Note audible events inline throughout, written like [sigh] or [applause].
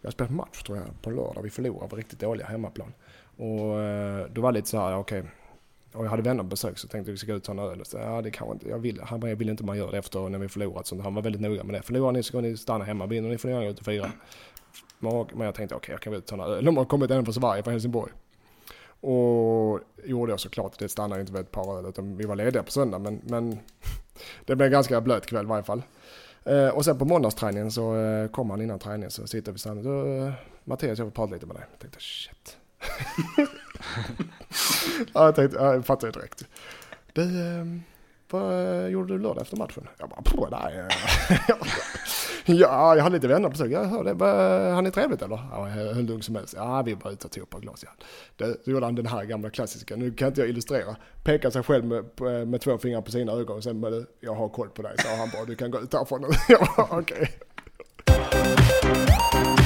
vi har spelat match tror jag på lördag. Vi förlorade, på riktigt dåliga hemmaplan. Och eh, då var det lite så här, okej. Okay. Och jag hade vänner på besök så tänkte vi ska ut och ta en öl. Så, ja, det kanske inte, jag vill, han vill inte man gör det efter när vi förlorat. Så han var väldigt noga med det. Förlorar ni så ska ni stanna hemma. Vinner ni får ni gärna gå ut och fira. Men jag tänkte okej, okay, jag kan väl ta en öl. De har kommit en från Sverige, från Helsingborg. Och gjorde jag såklart. Det stannade inte vid ett par öl utan vi var lediga på söndag. Men, men [laughs] det blev en ganska blöt kväll i varje fall. Eh, och sen på måndagsträningen så eh, kom han innan träningen så sitter vi samman. Så, eh, Mattias jag vill prata lite med dig. Jag tänkte shit. [laughs] ja, jag tänkte, jag fattade direkt. Du, eh, vad gjorde du lördag efter matchen? Jag bara, nej. [laughs] [laughs] ja, jag hade lite vänner på besök. Jag hörde, han är trevligt eller? Ja, hur lugn som helst. Ja, vi bara ute och tog ett par glas. Ja. Det, Då gjorde han den här gamla klassiska. Nu kan inte jag illustrera. Pekar sig själv med, eh, med två fingrar på sina ögon. Och sen bara, jag har koll på dig. Så han bara, du kan gå ut härifrån nu. [laughs] ja, okej. Okay.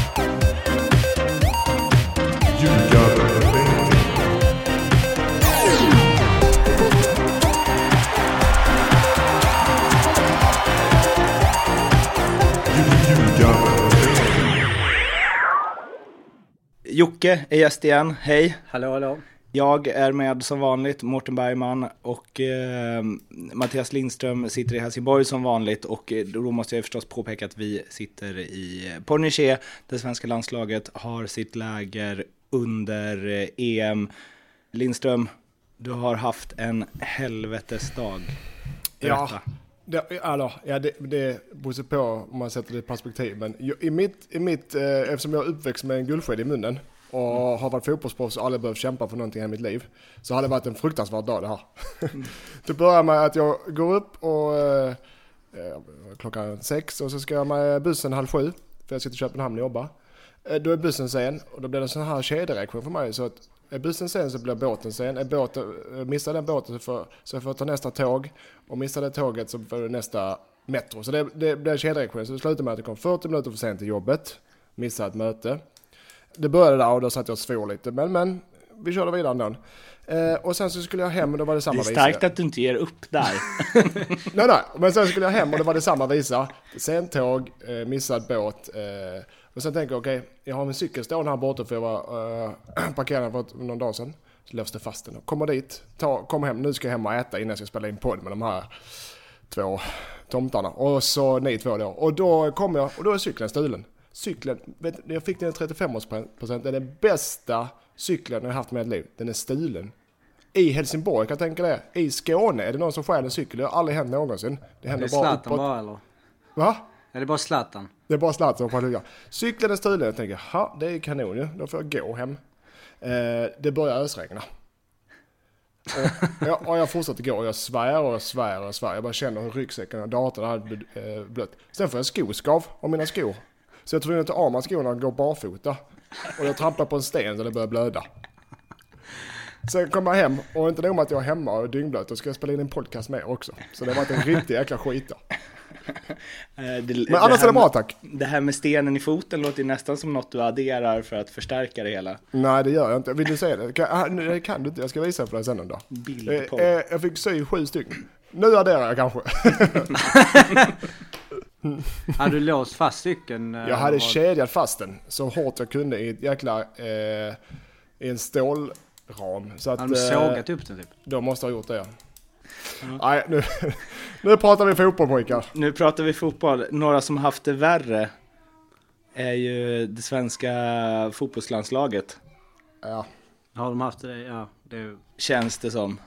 Jocke är gäst igen, hej! Hallå hallå! Jag är med som vanligt, Mårten Bergman och eh, Mattias Lindström sitter i Helsingborg som vanligt och eh, då måste jag förstås påpeka att vi sitter i Pornichet, det svenska landslaget har sitt läger under eh, EM. Lindström, du har haft en helvetesdag. Berätta. Ja. Det, alltså, ja, det, det beror på om man sätter det i perspektiv. Men i mitt, i mitt, eh, eftersom jag är uppväxt med en guldsked i munnen och mm. har varit fotbollsproffs och aldrig behövt kämpa för någonting i mitt liv. Så har det varit en fruktansvärd dag det här. Mm. [laughs] det börjar med att jag går upp och eh, klockan sex och så ska jag med bussen halv sju. För jag ska till Köpenhamn och jobba. Eh, då är bussen sen och då blir det en sån här kedjereaktion för mig. Så att är bussen sen så blir båten sen. Är båten, missar den båten så får, så får jag ta nästa tåg. Och missar det tåget så får du nästa metro. Så det, det blir en kedjereaktion. Så det slutar med att jag kom 40 minuter för sent till jobbet. Missade ett möte. Det började där och då satt jag och svor lite. Men, men vi körde vidare ändå. Eh, och sen så skulle jag hem och då var det samma visa. Det är starkt visa. att du inte ger upp där. [laughs] nej, nej. Men sen skulle jag hem och då var det samma visa. Sent tåg, eh, missad båt. Eh, och sen tänker jag, okej, okay, jag har min cykel stående här borta för jag var äh, [clears throat] parkerad för någon dag sedan. Så låste fast den. Kommer dit, ta, kommer hem, nu ska jag hem och äta innan jag ska spela in podd med de här två tomtarna. Och så ni två då. Och då kommer jag, och då är cykeln stulen. Cykeln, vet, jag fick den i 35% det är den bästa cykeln jag haft med liv. Den är stulen. I Helsingborg kan jag tänka det. I Skåne är det någon som stjäl en cykel. Det har aldrig hänt någonsin. Det händer det är bara uppåt. bara eller? Va? Är det bara Zlatan? Det är bara Zlatan på flyga. Cykeln är stulen. Jag tänker, ha det är kanon ju. Då får jag gå hem. Eh, det börjar ösregna. Och jag, och jag fortsätter gå och jag svär och svär och svär. Jag bara känner hur ryggsäcken och datorn hade eh, blött. Sen får jag skoskav av mina skor. Så jag tror att ta av mig skorna och gå barfota. Och jag trampar på en sten så det börjar blöda. Sen kommer jag hem och inte nog med att jag är hemma och är dyngblöt, då ska jag spela in en podcast med också. Så det varit en riktig jäkla skita. Eh, det, Men annars är det bra tack. Det här med stenen i foten låter ju nästan som något du adderar för att förstärka det hela. Nej det gör jag inte. Vill du se det? Kan, ah, kan du inte. Jag ska visa för dig sen en dag. Bild på. Eh, jag fick sy sju stycken. Nu adderar jag kanske. [laughs] [laughs] [laughs] [laughs] hade du låst fast cykeln? Jag hade kedjat fast den så hårt jag kunde i ett jäkla... Eh, I en stålram. Så att, hade du sågat upp den typ? Då måste ha gjort det ja. Mm. Nej, nu, [laughs] nu pratar vi fotboll pojkar. Nu pratar vi fotboll. Några som haft det värre är ju det svenska fotbollslandslaget. Ja. Har de haft det? Ja. Det... Känns det som.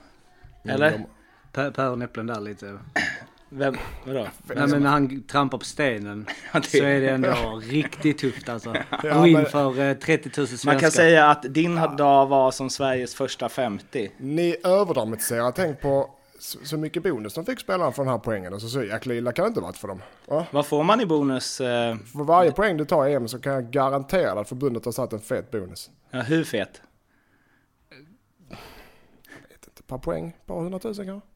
Eller? Mm, de... Päronäpplen där lite. Vem? Vadå? Nej men när han trampar på stenen [laughs] så är det ändå [laughs] riktigt tufft alltså. Gå in för 30 000 svenskar. Man kan säga att din dag var som Sveriges första 50. Ni överdramatiserar. Tänk på så, mycket bonus de fick spelarna för den här poängen. Och så, jäkla illa kan det inte varit för dem. Va? Vad får man i bonus? Eh... För varje poäng du tar i EM så kan jag garantera att förbundet har satt en fet bonus. Ja, hur fet? Jag vet inte, per poäng, ett par hundratusen kanske.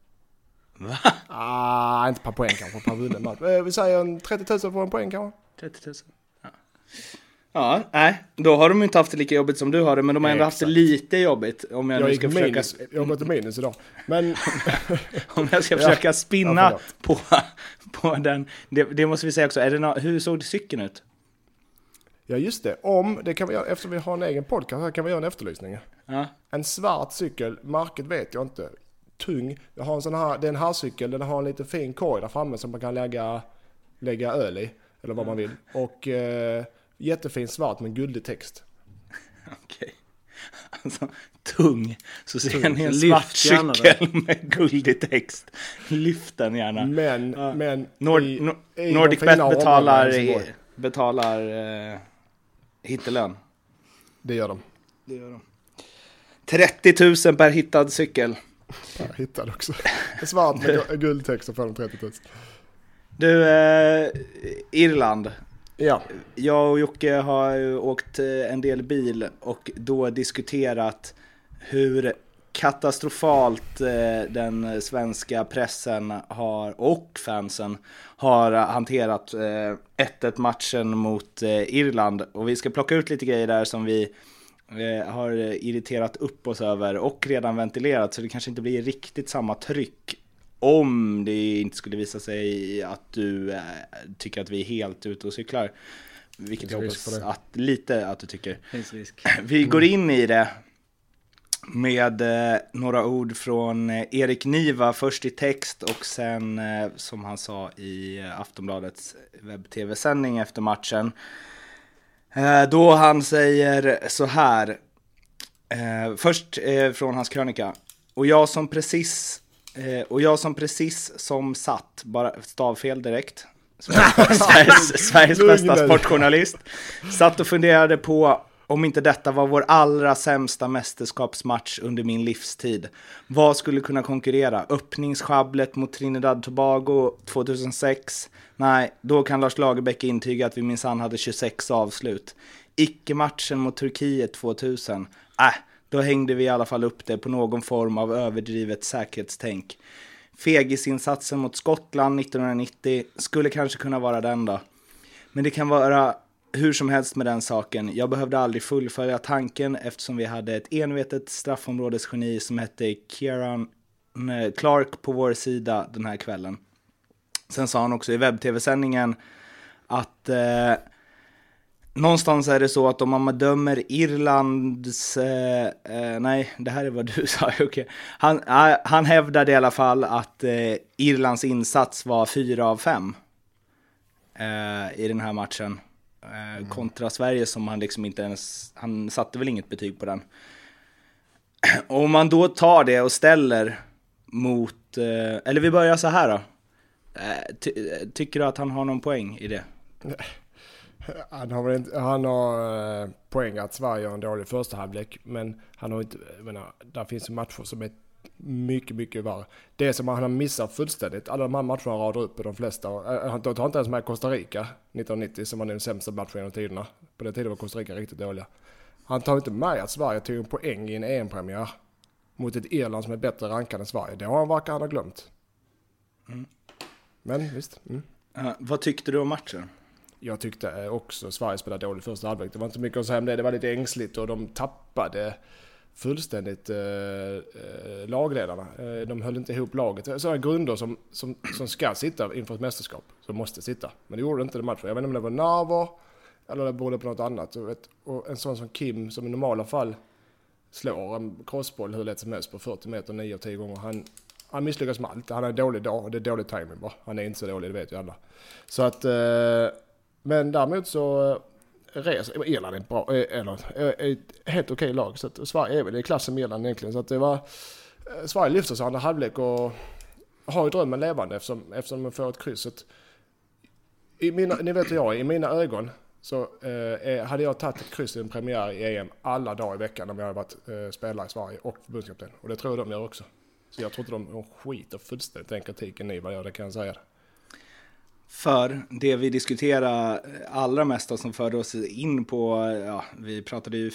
Va? Ah, inte per poäng kanske, per vunnen match. Eh, vi säger en 30 000 för en poäng kanske. 30 000. Ja. Ja, nej, då har de inte haft det lika jobbigt som du har det, men de har ändå Exakt. haft det lite jobbigt. Om jag, jag nu ska försöka... minus, jag har gått minus idag. Men... [laughs] om jag ska försöka ja. spinna ja, på, på den, det, det, måste vi säga också, är det no... hur såg cykeln ut? Ja just det, om, det kan vi göra, eftersom vi har en egen podcast här kan vi göra en efterlysning. Ja. En svart cykel, märket vet jag inte. Tung. Jag har en sån här, det är en herrcykel, den har en liten fin korg där framme som man kan lägga, lägga öl i. Eller vad man vill. Och eh, jättefin svart med guldig text. [laughs] Okej. Alltså, tung. Så ser ni en svart cykel med guldig text. Lyft den gärna. Men, Ja. men Nord, i- Nor- i de Nordic fina Bet områdena betalar, betalar eh, hittelön. Det gör de. Det gör de. 30 000 per hittad cykel. Jag hittade också. [laughs] Svart med gu- guldtext och får de 30 000. Du, eh, Irland. Ja, Jag och Jocke har åkt eh, en del bil och då diskuterat hur katastrofalt eh, den svenska pressen har och fansen har hanterat eh, 1-1 matchen mot eh, Irland. Och vi ska plocka ut lite grejer där som vi eh, har irriterat upp oss över och redan ventilerat så det kanske inte blir riktigt samma tryck om det inte skulle visa sig att du eh, tycker att vi är helt ute och cyklar. Vilket jag hoppas det. att, lite att du tycker. [clears throat] Vi går in i det med eh, några ord från eh, Erik Niva, först i text och sen eh, som han sa i eh, Aftonbladets webb-tv-sändning efter matchen. Eh, då han säger så här, eh, först eh, från hans krönika. Och jag som precis, och jag som precis som satt, bara stavfel direkt. [laughs] Sveriges, Sveriges bästa sportjournalist. Satt och funderade på om inte detta var vår allra sämsta mästerskapsmatch under min livstid. Vad skulle kunna konkurrera? Öppningsschabblet mot Trinidad Tobago 2006? Nej, då kan Lars Lagerbäck intyga att vi minsann hade 26 avslut. Icke-matchen mot Turkiet 2000? Äh, då hängde vi i alla fall upp det på någon form av överdrivet säkerhetstänk. Fegisinsatsen mot Skottland 1990 skulle kanske kunna vara den då. Men det kan vara hur som helst med den saken. Jag behövde aldrig fullfölja tanken eftersom vi hade ett envetet straffområdesgeni som hette Kieran Clark på vår sida den här kvällen. Sen sa han också i webb-tv-sändningen att eh, någonstans är det så att om man dömer Irlands, eh, eh, nej det här är vad du [laughs] sa, okay. Han, eh, han hävdade i alla fall att eh, Irlands insats var 4 av 5 eh, i den här matchen. Eh, Kontra Sverige som han liksom inte ens, han satte väl inget betyg på den. [clears throat] Om man då tar det och ställer mot, eh, eller vi börjar så här då. Eh, ty, tycker du att han har någon poäng i det? [laughs] han har, inte, han har poäng att Sverige har en dålig första halvlek. Men han har inte, jag menar, där finns ju matcher som är mycket, mycket värre. Det som han har missat fullständigt, alla de här matcherna han radar upp, de flesta, eh, han tar inte ens med Costa Rica 1990 som var den sämsta matchen genom tiderna. På den tiden var Costa Rica riktigt dåliga. Han tar inte med att Sverige tog en poäng i en EM-premiär mot ett Irland som är bättre rankat än Sverige. Det har han verkar han ha glömt. Men visst. Mm. Eh, vad tyckte du om matchen? Jag tyckte eh, också Sverige spelade dåligt första halvlek. Det var inte mycket att säga om det. Det var lite ängsligt och de tappade fullständigt eh, eh lagledarna. Eh, de höll inte ihop laget. Sådana grunder som, som, som ska sitta inför ett mästerskap. Som måste sitta. Men det gjorde inte den matchen. Jag vet inte om det var nerver eller det berodde på något annat. Och, vet, och en sån som Kim som i normala fall slår en crossboll hur lätt som helst på 40 meter 9 av 10 gånger. Han, han misslyckas med allt. Han har en dålig dag och det är dålig timing bara. Han är inte så dålig, det vet ju alla. Så att... Eh, men däremot så reser eh, Irland är ett bra, eh, eller eh, ett helt okej lag. Så att Sverige är väl i klassen med Irland egentligen. Så att det var... Sverige lyfter sig andra halvlek och har ju drömmen levande eftersom, eftersom de får ett kryss. Att I mina, ni vet hur jag är, i mina ögon så eh, hade jag tagit ett kryss i en premiär i EM alla dagar i veckan om jag hade varit eh, spelare i Sverige och förbundskapten. Och det tror jag de gör också. Så jag tror inte de, de skiter fullständigt den kritiken ni vad gör, det kan jag säga. För det vi diskuterar allra mest och som förde oss in på, ja, vi pratade ju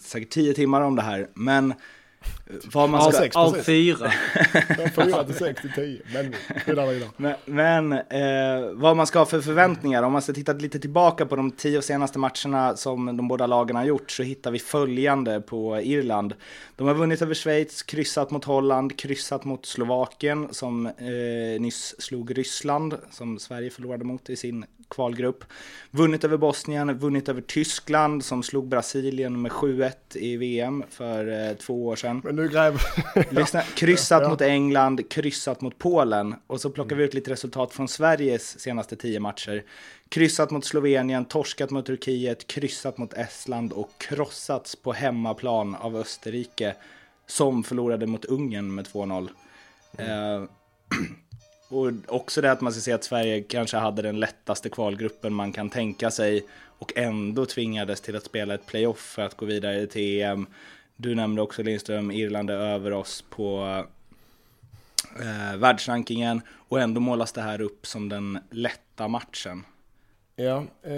säkert tio timmar om det här, men vad man ska... sex. Av precis. fyra. [laughs] Fyra till sex till tio. Men skynda vidare. Men, men eh, vad man ska ha för förväntningar, om man ska titta lite tillbaka på de tio senaste matcherna som de båda lagen har gjort så hittar vi följande på Irland. De har vunnit över Schweiz, kryssat mot Holland, kryssat mot Slovakien som eh, nyss slog Ryssland, som Sverige förlorade mot i sin kvalgrupp. Vunnit över Bosnien, vunnit över Tyskland som slog Brasilien med 7-1 i VM för eh, två år sedan. Men nu gräver... [laughs] Lyssna, kryssat ja. mot England, kryssat mot Polen och så plockar vi ut lite resultat från Sveriges senaste tio matcher. Kryssat mot Slovenien, torskat mot Turkiet, kryssat mot Estland och krossats på hemmaplan av Österrike som förlorade mot Ungern med 2-0. Mm. Eh, [clears throat] och också det att man ska se att Sverige kanske hade den lättaste kvalgruppen man kan tänka sig och ändå tvingades till att spela ett playoff för att gå vidare till EM. Du nämnde också Lindström, Irland är över oss på eh, världsrankingen och ändå målas det här upp som den lätta matchen. Ja, eh,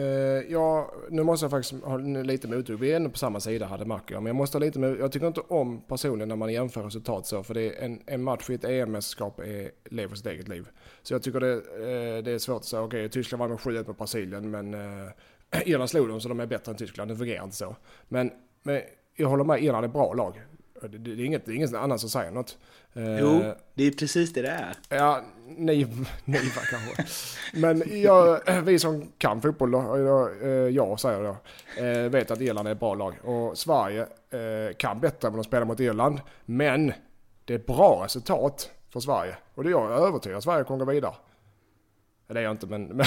ja, nu måste jag faktiskt ha lite mothugg. Vi är ändå på samma sida hade Macke men jag måste ha lite med, Jag tycker inte om personligen när man jämför resultat så, för det är en, en match i ett EM-mästerskap lever sitt eget liv. Så jag tycker det, eh, det är svårt att säga, okej, okay, Tyskland vann med 7-1 mot Brasilien, men eh, [clears throat] Irland slog dem så de är bättre än Tyskland. Det fungerar inte så. Men, men jag håller med, Irland är ett bra lag. Det, det, är inget, det är ingen annan som säger något. Eh, jo, det är precis det det är. Ja, nej, [laughs] nej kanske. Men jag, vi som kan fotboll, då, jag, eh, jag säger då, eh, vet att Irland är ett bra lag. Och Sverige kan bättre än de spelar mot Irland. Men det är bra resultat för Sverige. Och det är jag övertygad att Sverige kommer gå vidare. Det är jag inte men... men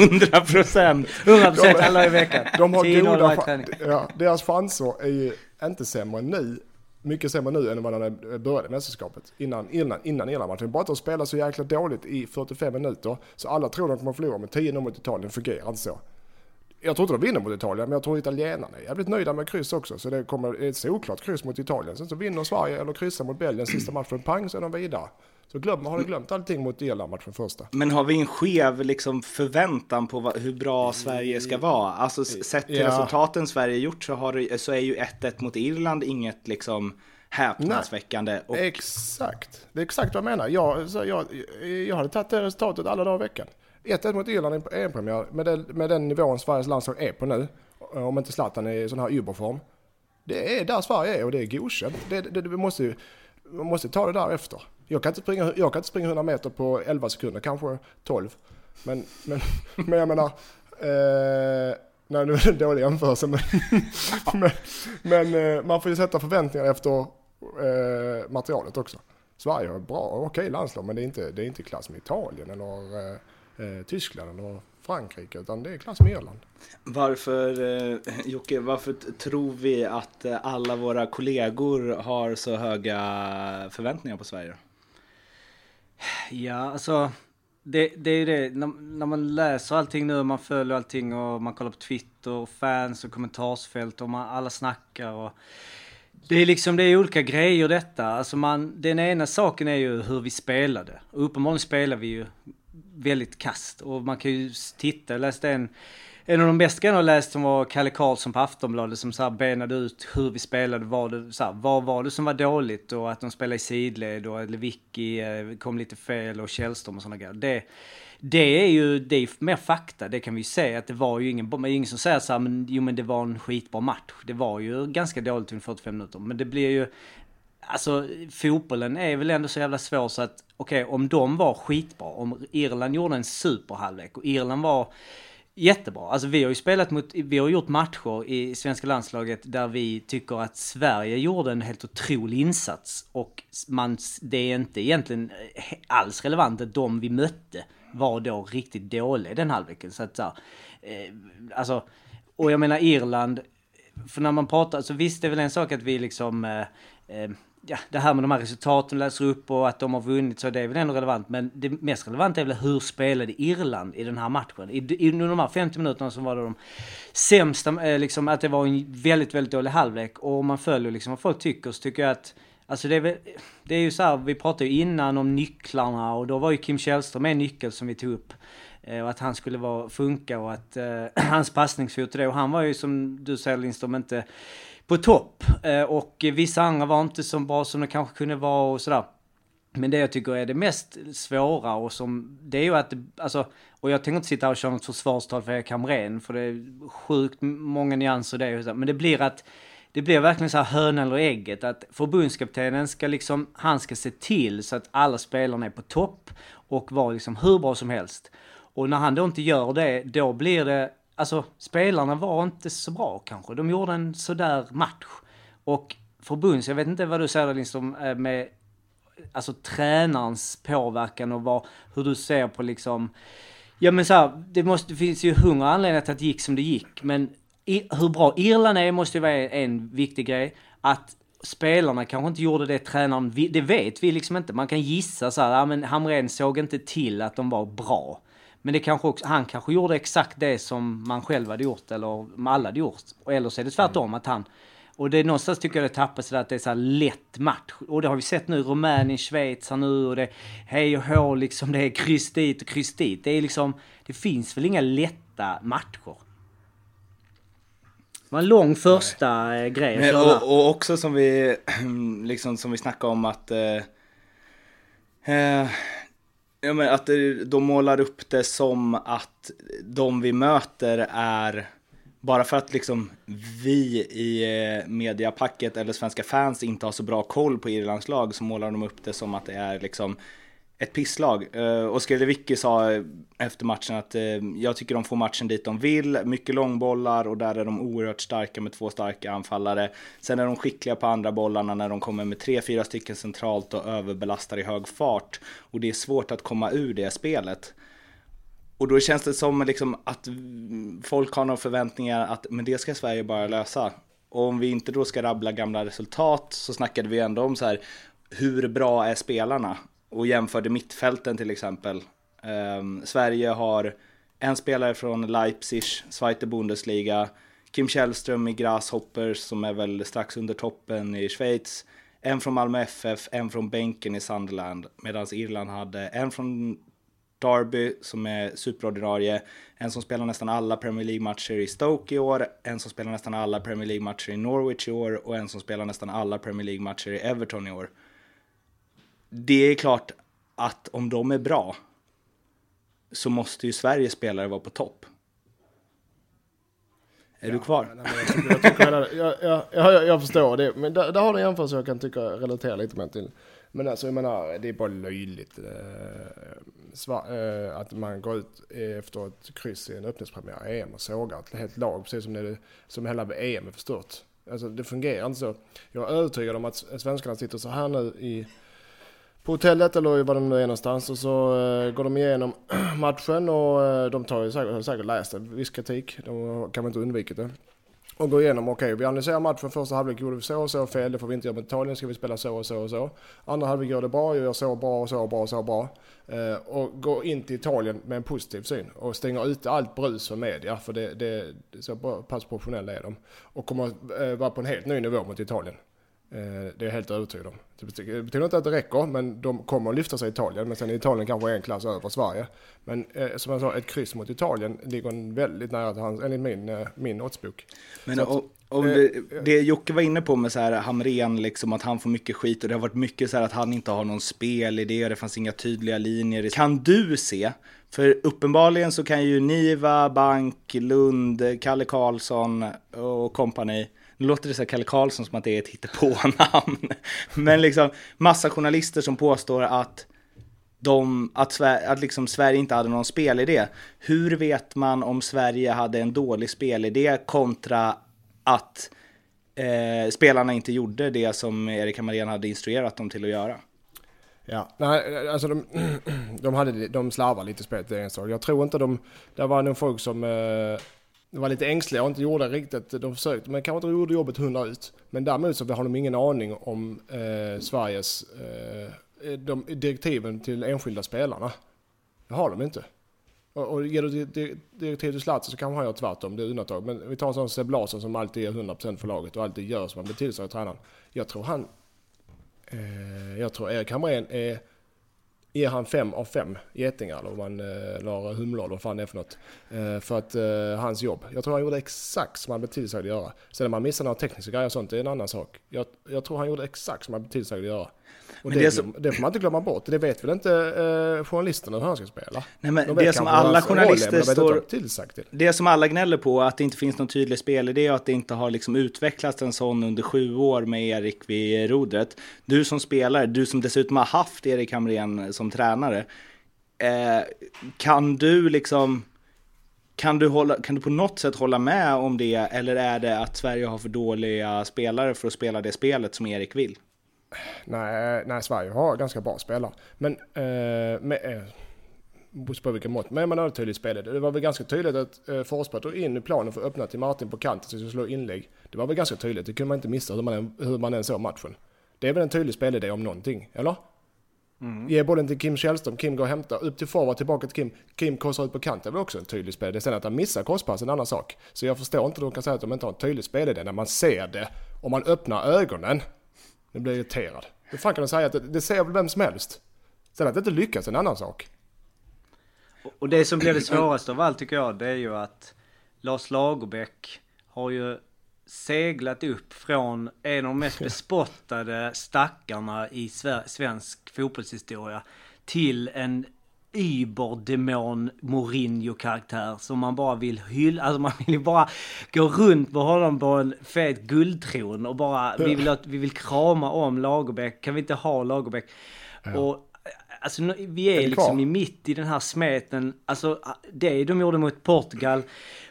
100 procent! 100 procent alla i veckan. De har goda... Ja, deras chanser är ju inte sämre nu. Mycket sämre nu än vad han började mästerskapet. Innan, innan, innan hela matchen. Bara att de spelar så jäkla dåligt i 45 minuter. Så alla tror de kommer att förlora med 10-0 mot Italien. fungerar inte så. Jag tror inte de vinner mot Italien, men jag tror italienarna är jävligt nöjda med kryss också. Så det kommer ett solklart kryss mot Italien. Sen så vinner Sverige eller kryssar mot Belgien sista matchen, pang så är de vidare. Så glöm, har du glömt allting mot Irland-matchen första. Men har vi en skev liksom, förväntan på vad, hur bra Sverige ska vara? Alltså sett till ja. resultaten Sverige gjort så, har, så är ju 1-1 mot Irland inget liksom häpnadsväckande. Och... Exakt, det är exakt vad jag menar. Jag, så jag, jag hade tagit det resultatet alla dagar i veckan. 1-1 mot Irland i EM-premiär med, den, med den nivån Sveriges landslag är på nu. Om inte Zlatan är i sån här überform. Det är där Sverige är och det är godkänt. Det, det, det, måste, vi måste ta det där efter. Jag kan inte springa, jag kan inte springa 100 meter på 11 sekunder, kanske 12. Men, men, [laughs] men jag menar, eh, nej nu är det en dålig jämförelse men, [laughs] men, men eh, man får ju sätta förväntningar efter eh, materialet också. Sverige har bra, okej okay, landslag men det är inte, det är inte klass med Italien eller eh, eh, Tyskland eller Frankrike utan det är klass med Irland. Varför, eh, Jocke, varför tror vi att alla våra kollegor har så höga förväntningar på Sverige? Ja, alltså det, det är ju det, när, när, man läser allting nu, man följer allting och man kollar på Twitter och fans och kommentarsfält och man, alla snackar och det är liksom, det är olika grejer detta. Alltså man, den ena saken är ju hur vi spelade. Och uppenbarligen spelar vi ju väldigt kast och man kan ju titta, jag läste en en av de bästa grejerna jag läst som var Kalle Karlsson på Aftonbladet som så här benade ut hur vi spelade, vad, det, så här, vad var det som var dåligt och att de spelade i sidled och Lewicki eh, kom lite fel och Källström och sådana grejer. Det, det är ju det är mer fakta, det kan vi ju se att det var ju ingen, ingen som säger så här, men jo men det var en skitbra match. Det var ju ganska dåligt under 45 minuter, men det blir ju Alltså fotbollen är väl ändå så jävla svår så att okej okay, om de var skitbra, om Irland gjorde en superhalvlek och Irland var jättebra. Alltså vi har ju spelat mot, vi har gjort matcher i svenska landslaget där vi tycker att Sverige gjorde en helt otrolig insats. Och man, det är inte egentligen eh, alls relevant att de vi mötte var då riktigt dåliga den halvleken. Så att så eh, alltså, och jag menar Irland, för när man pratar, så visst det är väl en sak att vi liksom eh, eh, ja, det här med de här resultaten läser upp och att de har vunnit så det är väl ändå relevant. Men det mest relevanta är väl hur spelade Irland i den här matchen? I, i de här 50 minuterna så var det de sämsta, eh, liksom att det var en väldigt, väldigt dålig halvlek. Och om man följer liksom vad folk tycker så tycker jag att Alltså det är, väl, det är ju så här, vi pratade ju innan om nycklarna och då var ju Kim Källström en nyckel som vi tog upp. Eh, och att han skulle vara, funka och att eh, [clears throat] hans passningsfot och det. Och han var ju som du säger Lindström inte på topp. Eh, och vissa andra var inte så bra som de kanske kunde vara och sådär. Men det jag tycker är det mest svåra och som, det är ju att, alltså, och jag tänker inte sitta och köra något försvarstal för Erik Hamrén, för det är sjukt många nyanser det, men det blir att, det blir verkligen så här hön eller ägget, att förbundskaptenen ska liksom, han ska se till så att alla spelarna är på topp och vara liksom hur bra som helst. Och när han då inte gör det, då blir det, alltså spelarna var inte så bra kanske. De gjorde en sådär match. Och förbunds, jag vet inte vad du säger Lindström, eh, med alltså tränarens påverkan och vad, hur du ser på liksom, ja men så här, det, måste, det finns ju hundra anledningar till att det gick som det gick, men i, hur bra Irland är måste ju vara en viktig grej. Att spelarna kanske inte gjorde det tränaren, det vet vi liksom inte. Man kan gissa så här, ja men Hamrén såg inte till att de var bra. Men det kanske också, han kanske gjorde exakt det som man själv hade gjort eller alla hade gjort. Eller så är det tvärtom att han och det är någonstans tycker jag det tappas att det är så här lätt match. Och det har vi sett nu, Rumänien, Schweiz här nu och det hej och hå liksom, det är kryss dit och kryss dit. Det är liksom, det finns väl inga lätta matcher. Det var en lång första Nej. Eh, grej. Men, och, och, också som vi, [clears throat] liksom som vi snackade om att eh, eh, ja, men att de målar upp det som att de vi möter är bara för att liksom vi i eh, mediapacket eller svenska fans inte har så bra koll på Irlands lag så målar de upp det som att det är liksom ett pisslag. Eh, uh, Oskar Lewicki sa eh, efter matchen att uh, jag tycker de får matchen dit de vill, mycket långbollar och där är de oerhört starka med två starka anfallare. Sen är de skickliga på andra bollarna när de kommer med tre, fyra stycken centralt och överbelastar i hög fart. Och det är svårt att komma ur det spelet. Och då känns det som liksom att folk har några förväntningar att men det ska Sverige bara lösa. Och om vi inte då ska rabbla gamla resultat så snackade vi ändå om så här hur bra är spelarna? Och jämförde mittfälten till exempel. Um, Sverige har en spelare från Leipzig, Zweite Bundesliga, Kim Källström i Grasshoppers som är väl strax under toppen i Schweiz, en från Malmö FF, en från bänken i Sunderland, medan Irland hade en från Derby som är superordinarie, en som spelar nästan alla Premier League-matcher i Stoke i år, en som spelar nästan alla Premier League-matcher i Norwich i år och en som spelar nästan alla Premier League-matcher i Everton i år. Det är klart att om de är bra så måste ju Sveriges spelare vara på topp. Är ja, du kvar? Nej, jag, jag, jag, jag, jag, förstår det, men där, där har du en jämförelse jag kan tycka relatera lite mer till. Men alltså jag menar, det är bara löjligt eh, eh, att man går ut efter ett kryss i en öppningspremiär i EM och sågar ett helt lag, precis som, det, som hela EM är förstört. Alltså det fungerar inte så. Jag är övertygad om att svenskarna sitter så här nu i på hotellet eller var de nu är någonstans och så eh, går de igenom [clears throat] matchen och eh, de tar ju säkert, har säkert läst det, viss kritik, de kan väl inte undvikit det och går igenom, okej okay, vi analyserar matchen första halvlek, gjorde vi så och så fel, det får vi inte göra mot Italien, ska vi spela så och så och så. Andra halvlek gör det bra, gör så bra och så bra och så bra. Eh, och går in till Italien med en positiv syn och stänger ute allt brus för media, för det, det, så pass professionella är de. Och kommer eh, vara på en helt ny nivå mot Italien. Eh, det är jag helt övertygad om. Det betyder inte att det räcker, men de kommer att lyfta sig i Italien. Men sen är Italien kanske en klass över Sverige. Men eh, som jag sa, ett kryss mot Italien ligger väldigt nära till hans, enligt min, eh, min oddsbok. Men att, om det, det Jocke var inne på med så här Hamren, liksom att han får mycket skit och det har varit mycket så här att han inte har någon spelidé och det fanns inga tydliga linjer. Kan du se, för uppenbarligen så kan ju Niva, Bank, Lund, Kalle Karlsson och kompani nu låter det så här Kalle Karlsson som att det är ett hittepånamn. [laughs] Men liksom massa journalister som påstår att de, att, Sverige, att liksom Sverige inte hade någon spelidé. Hur vet man om Sverige hade en dålig spelidé kontra att eh, spelarna inte gjorde det som Erik Hammarén hade instruerat dem till att göra? Ja, nej, alltså de, [clears throat] de, hade, de slarvade lite spelet, det är en sak. Jag tror inte de, det var nog folk som eh, var lite ängsliga och inte gjorde riktigt, de försökte, men kanske inte gjorde jobbet hundra ut. Men däremot så har de ingen aning om eh, Sveriges, eh, eh de direktiven till enskilda spelarna. Det har de inte. Och, och ger du direktiv till Zlatan så kanske han gör tvärtom, det är undantag. Men vi tar en sån Seb Larsson som alltid är 100% för laget och alltid gör som han blir tillsagd av tränaren. Jag tror han, eh, jag tror Erik Hamrén är ger han fem av fem getingar eller om man eh, la humlor eller vad fan det är för något. Eh, för att eh, hans jobb. Jag tror han gjorde exakt som han blev tillsagd att göra. Sen om man missar några tekniska grejer och sånt, det är en annan sak. Jag, jag tror han gjorde exakt som han blev tillsagd att göra. Och det, det, som... det, får man inte glömma bort. Det vet väl inte eh, journalisterna hur han ska spela. Nej, men de det som alla journalister står... Det som alla gnäller på, att det inte finns någon tydlig spelidé och att det inte har liksom utvecklats en sån under sju år med Erik vid rodret. Du som spelare, du som dessutom har haft Erik Hamrén som tränare. Eh, kan du liksom, kan du, hålla, kan du på något sätt hålla med om det eller är det att Sverige har för dåliga spelare för att spela det spelet som Erik vill? Nej, nej Sverige har ganska bra spelare. Men, eh, med, eh, på vilka mått. Men man har tydligt spel. Det var väl ganska tydligt att eh, Forsberg drog in i planen för att öppna till Martin på kanten så att slå inlägg. Det var väl ganska tydligt. Det kunde man inte missa hur man än, hur man än såg matchen. Det är väl en tydlig spelidé om någonting, eller? Mm. Ge bollen till Kim Källström, Kim går och hämtar, upp till forward, tillbaka till Kim, Kim korsar ut på kanten, det väl också en tydlig spelidé. Sen att han missar korspass är en annan sak. Så jag förstår inte hur de kan säga att de inte har en tydlig spelidé när man ser det och man öppnar ögonen. Nu blir jag irriterad. Hur fan kan de säga att det, det ser väl vem som helst? Sen att det inte lyckas är en annan sak. Och det som blir det svåraste av allt tycker jag, det är ju att Lars Lagerbäck har ju seglat upp från en av de mest [laughs] bespottade stackarna i svensk fotbollshistoria till en überdemon Mourinho-karaktär som man bara vill hylla. Alltså man vill ju bara gå runt med honom på en fet guldtron och bara, vi vill, vi vill krama om Lagerbäck. Kan vi inte ha Lagerbäck? Ja. Och Alltså vi är, är liksom i mitt i den här smeten. Alltså det de gjorde mot Portugal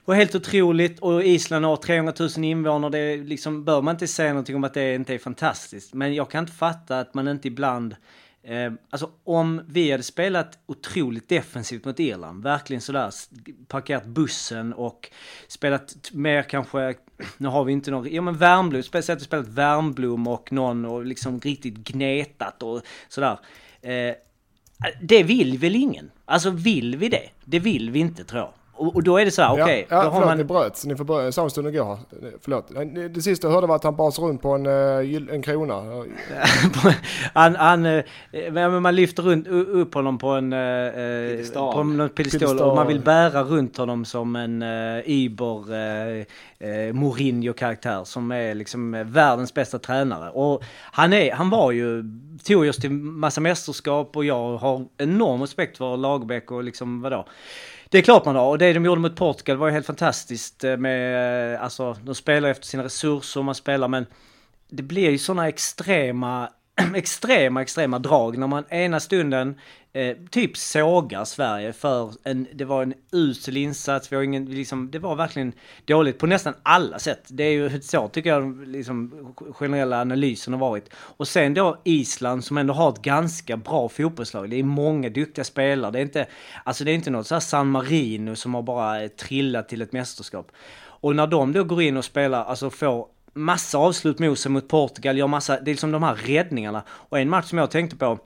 var helt otroligt och Island har 300 000 invånare. Det liksom, bör man inte säga någonting om att det inte är fantastiskt. Men jag kan inte fatta att man inte ibland Eh, alltså om vi hade spelat otroligt defensivt mot Irland, verkligen sådär parkerat bussen och spelat mer kanske, nu har vi inte någon, ja men Värmblom, speciellt spelat Värmblom och någon och liksom riktigt gnetat och sådär. Eh, det vill väl ingen? Alltså vill vi det? Det vill vi inte tror jag. Och, och då är det så här, okej. Okay, ja, ja, då förlåt, man... ni bröt. Ni får börja. Jag sa en stund igår. Förlåt. Det sista jag hörde var att han bars runt på en, eh, en krona. [laughs] han, han, eh, man lyfter runt, upp honom på en... Eh, piedestal. På en piedestal. Och man vill bära runt honom som en uh, Iber uh, Mourinho-karaktär som är liksom världens bästa tränare. Och han, är, han var ju, tog oss till massa mästerskap och jag har enorm respekt för Lagerbäck och liksom vadå. Det är klart man har. Och det de gjorde mot Portugal var ju helt fantastiskt eh, med, eh, alltså de spelar efter sina resurser man spelar men det blir ju sådana extrema [clears throat] extrema, extrema drag när man ena stunden eh, typ sågar Sverige för en, det var en usel insats, vi har ingen, liksom, det var verkligen dåligt på nästan alla sätt. Det är ju så tycker jag liksom generella analysen har varit. Och sen då Island som ändå har ett ganska bra fotbollslag. Det är många duktiga spelare. Det är inte, alltså det är inte något så här San Marino som har bara trillat till ett mästerskap. Och när de då går in och spelar, alltså får massa avslut mot sig mot Portugal, gör massa, det är liksom de här räddningarna. Och en match som jag tänkte på,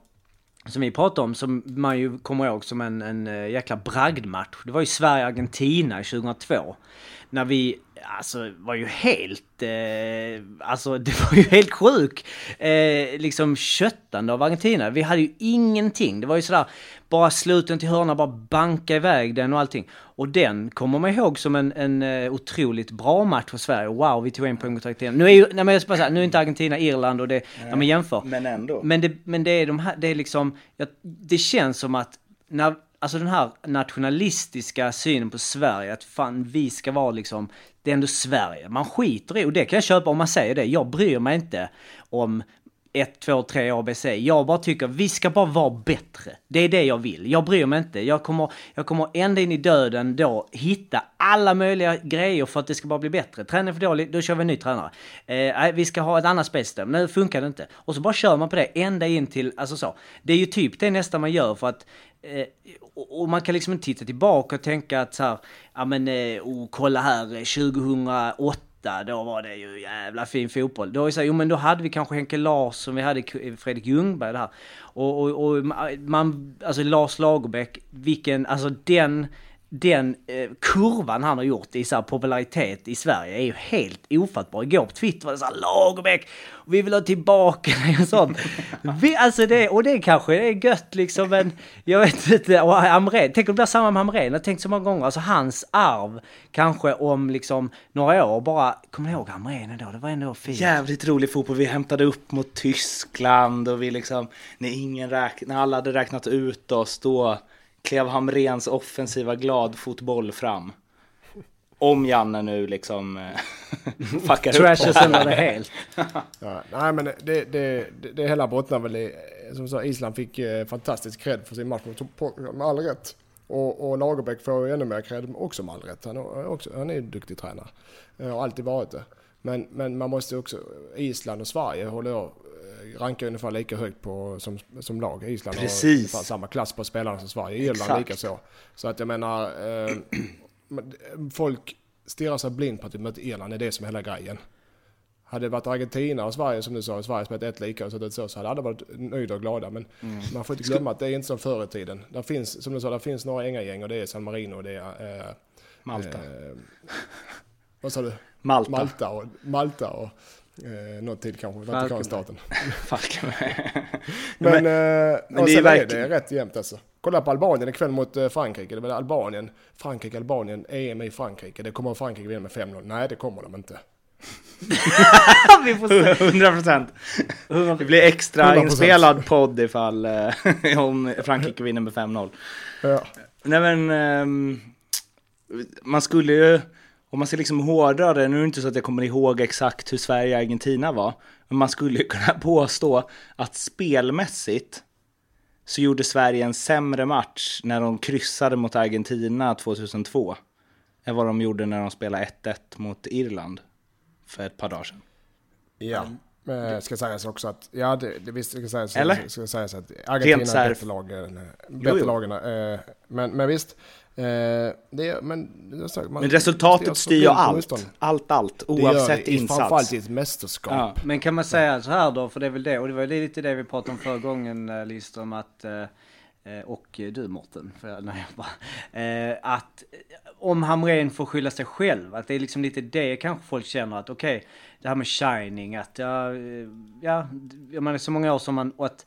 som vi pratade om, som man ju kommer ihåg som en, en eh, jäkla bragdmatch. Det var ju Sverige-Argentina 2002. När vi, alltså var ju helt, eh, alltså [laughs] det var ju helt sjuk, eh, liksom köttande av Argentina. Vi hade ju ingenting. Det var ju sådär, bara sluten till hörna, bara banka iväg den och allting. Och den kommer man ihåg som en, en uh, otroligt bra match för Sverige. Wow, vi tog en poäng mot Argentina. Nu är ju, nej, men jag bara säga, nu är inte Argentina Irland och det, nej, när man jämför. Men ändå. Men det, men det är de här, det är liksom, ja, det känns som att när, alltså den här nationalistiska synen på Sverige, att fan vi ska vara liksom, det är ändå Sverige. Man skiter i, och det kan jag köpa om man säger det. Jag bryr mig inte om 1, 2, 3 ABC. Jag bara tycker vi ska bara vara bättre. Det är det jag vill. Jag bryr mig inte. Jag kommer, jag kommer ända in i döden då hitta alla möjliga grejer för att det ska bara bli bättre. Tränar för dåligt, då kör vi en ny tränare. Eh, vi ska ha ett annat spelsystem. Nu funkar det inte. Och så bara kör man på det ända in till, alltså så. Det är ju typ det nästa man gör för att eh, och man kan liksom inte titta tillbaka och tänka att så här, ja men, eh, oh, kolla här, eh, 2008 då var det ju jävla fin fotboll. Då är så här, jo men då hade vi kanske Henke Larsson, vi hade eh, Fredrik Ljungberg där. Och, och, och man, alltså Lars Lagerbäck, vilken, alltså den den eh, kurvan han har gjort i så popularitet i Sverige är ju helt ofattbar. Igår på Twitter var det såhär Lagerbäck, vi vill ha tillbaka dig och sånt. [laughs] Vi, alltså det, och det kanske är gött liksom, men jag vet inte. Och Hamrén, tänk om det blir samma med Hamrén, jag har tänkt så många gånger. Alltså hans arv kanske om liksom några år bara, kommer ni ihåg Hamrén då? Det var ändå fint. Jävligt rolig fotboll, vi hämtade upp mot Tyskland och vi liksom, när ingen räk, när alla hade räknat ut oss då klev Hamrens offensiva gladfotboll fram. Om Janne nu liksom eh, [laughs] fuckar upp Trashar sönder det helt. [laughs] ja, nej men det, det, det, det hela bottnar väl i som sa, Island fick eh, fantastisk cred för sin match mot med all rätt. Och, och Lagerbäck får ju ännu mer cred också med all rätt. Han är, också, han är en duktig tränare. Har alltid varit det. Men, men man måste också, Island och Sverige håller jag rankar ungefär lika högt på, som, som lag. Island Precis. har ungefär samma klass på spelarna som Sverige. Irland lika så. Så att jag menar, eh, [clears throat] folk stirrar sig blind på att vi möter Irland, det är det som är hela grejen. Hade det varit Argentina och Sverige som du sa, Sverige spelat ett lika och så, så hade alla varit nöjda och glada. Men mm. man får inte glömma att det är inte som förr i tiden. Där finns, som du sa, där finns några ängagäng och det är San Marino och det är... Eh, Malta. Eh, vad sa du? Malta. Malta och, Malta och Eh, något till kanske, Vatikanstaten. [laughs] [laughs] men, men, eh, men det, är verkligen... det är rätt jämnt alltså. Kolla på Albanien ikväll mot eh, Frankrike. Det är väl Albanien, Frankrike, Albanien, EM i Frankrike. Det kommer Frankrike vinna med 5-0. Nej, det kommer de inte. [laughs] Vi får se. 100 procent. Det blir extra 100%. inspelad podd ifall eh, om Frankrike vinner med 5-0. Ja. Nej men, um, man skulle ju om man ska liksom hårdra det, nu är det inte så att jag kommer ihåg exakt hur Sverige och Argentina var, men man skulle [laughs] kunna påstå att spelmässigt så gjorde Sverige en sämre match när de kryssade mot Argentina 2002 än vad de gjorde när de spelade 1-1 mot Irland för ett par dagar sedan. Ja, men ska sägas också att, ja det, det visst ska sägas, Eller? ska sägas att Argentina är bättre lag, bättre lagen, eh, men, men visst, Eh, det, men, sagt, man, men resultatet styr ju allt. Allt, allt. Oavsett det gör, insats. Framförallt i ett mästerskap. Ja. Men kan man säga så här då, för det är väl det, och det var lite det vi pratade om förra gången eh, Lindström, att eh, och du Mårten, för när jag bara, att om Hamrén får skylla sig själv, att det är liksom lite det kanske folk känner att okej, okay, det här med shining, att ja, ja, man är så många år som man, och att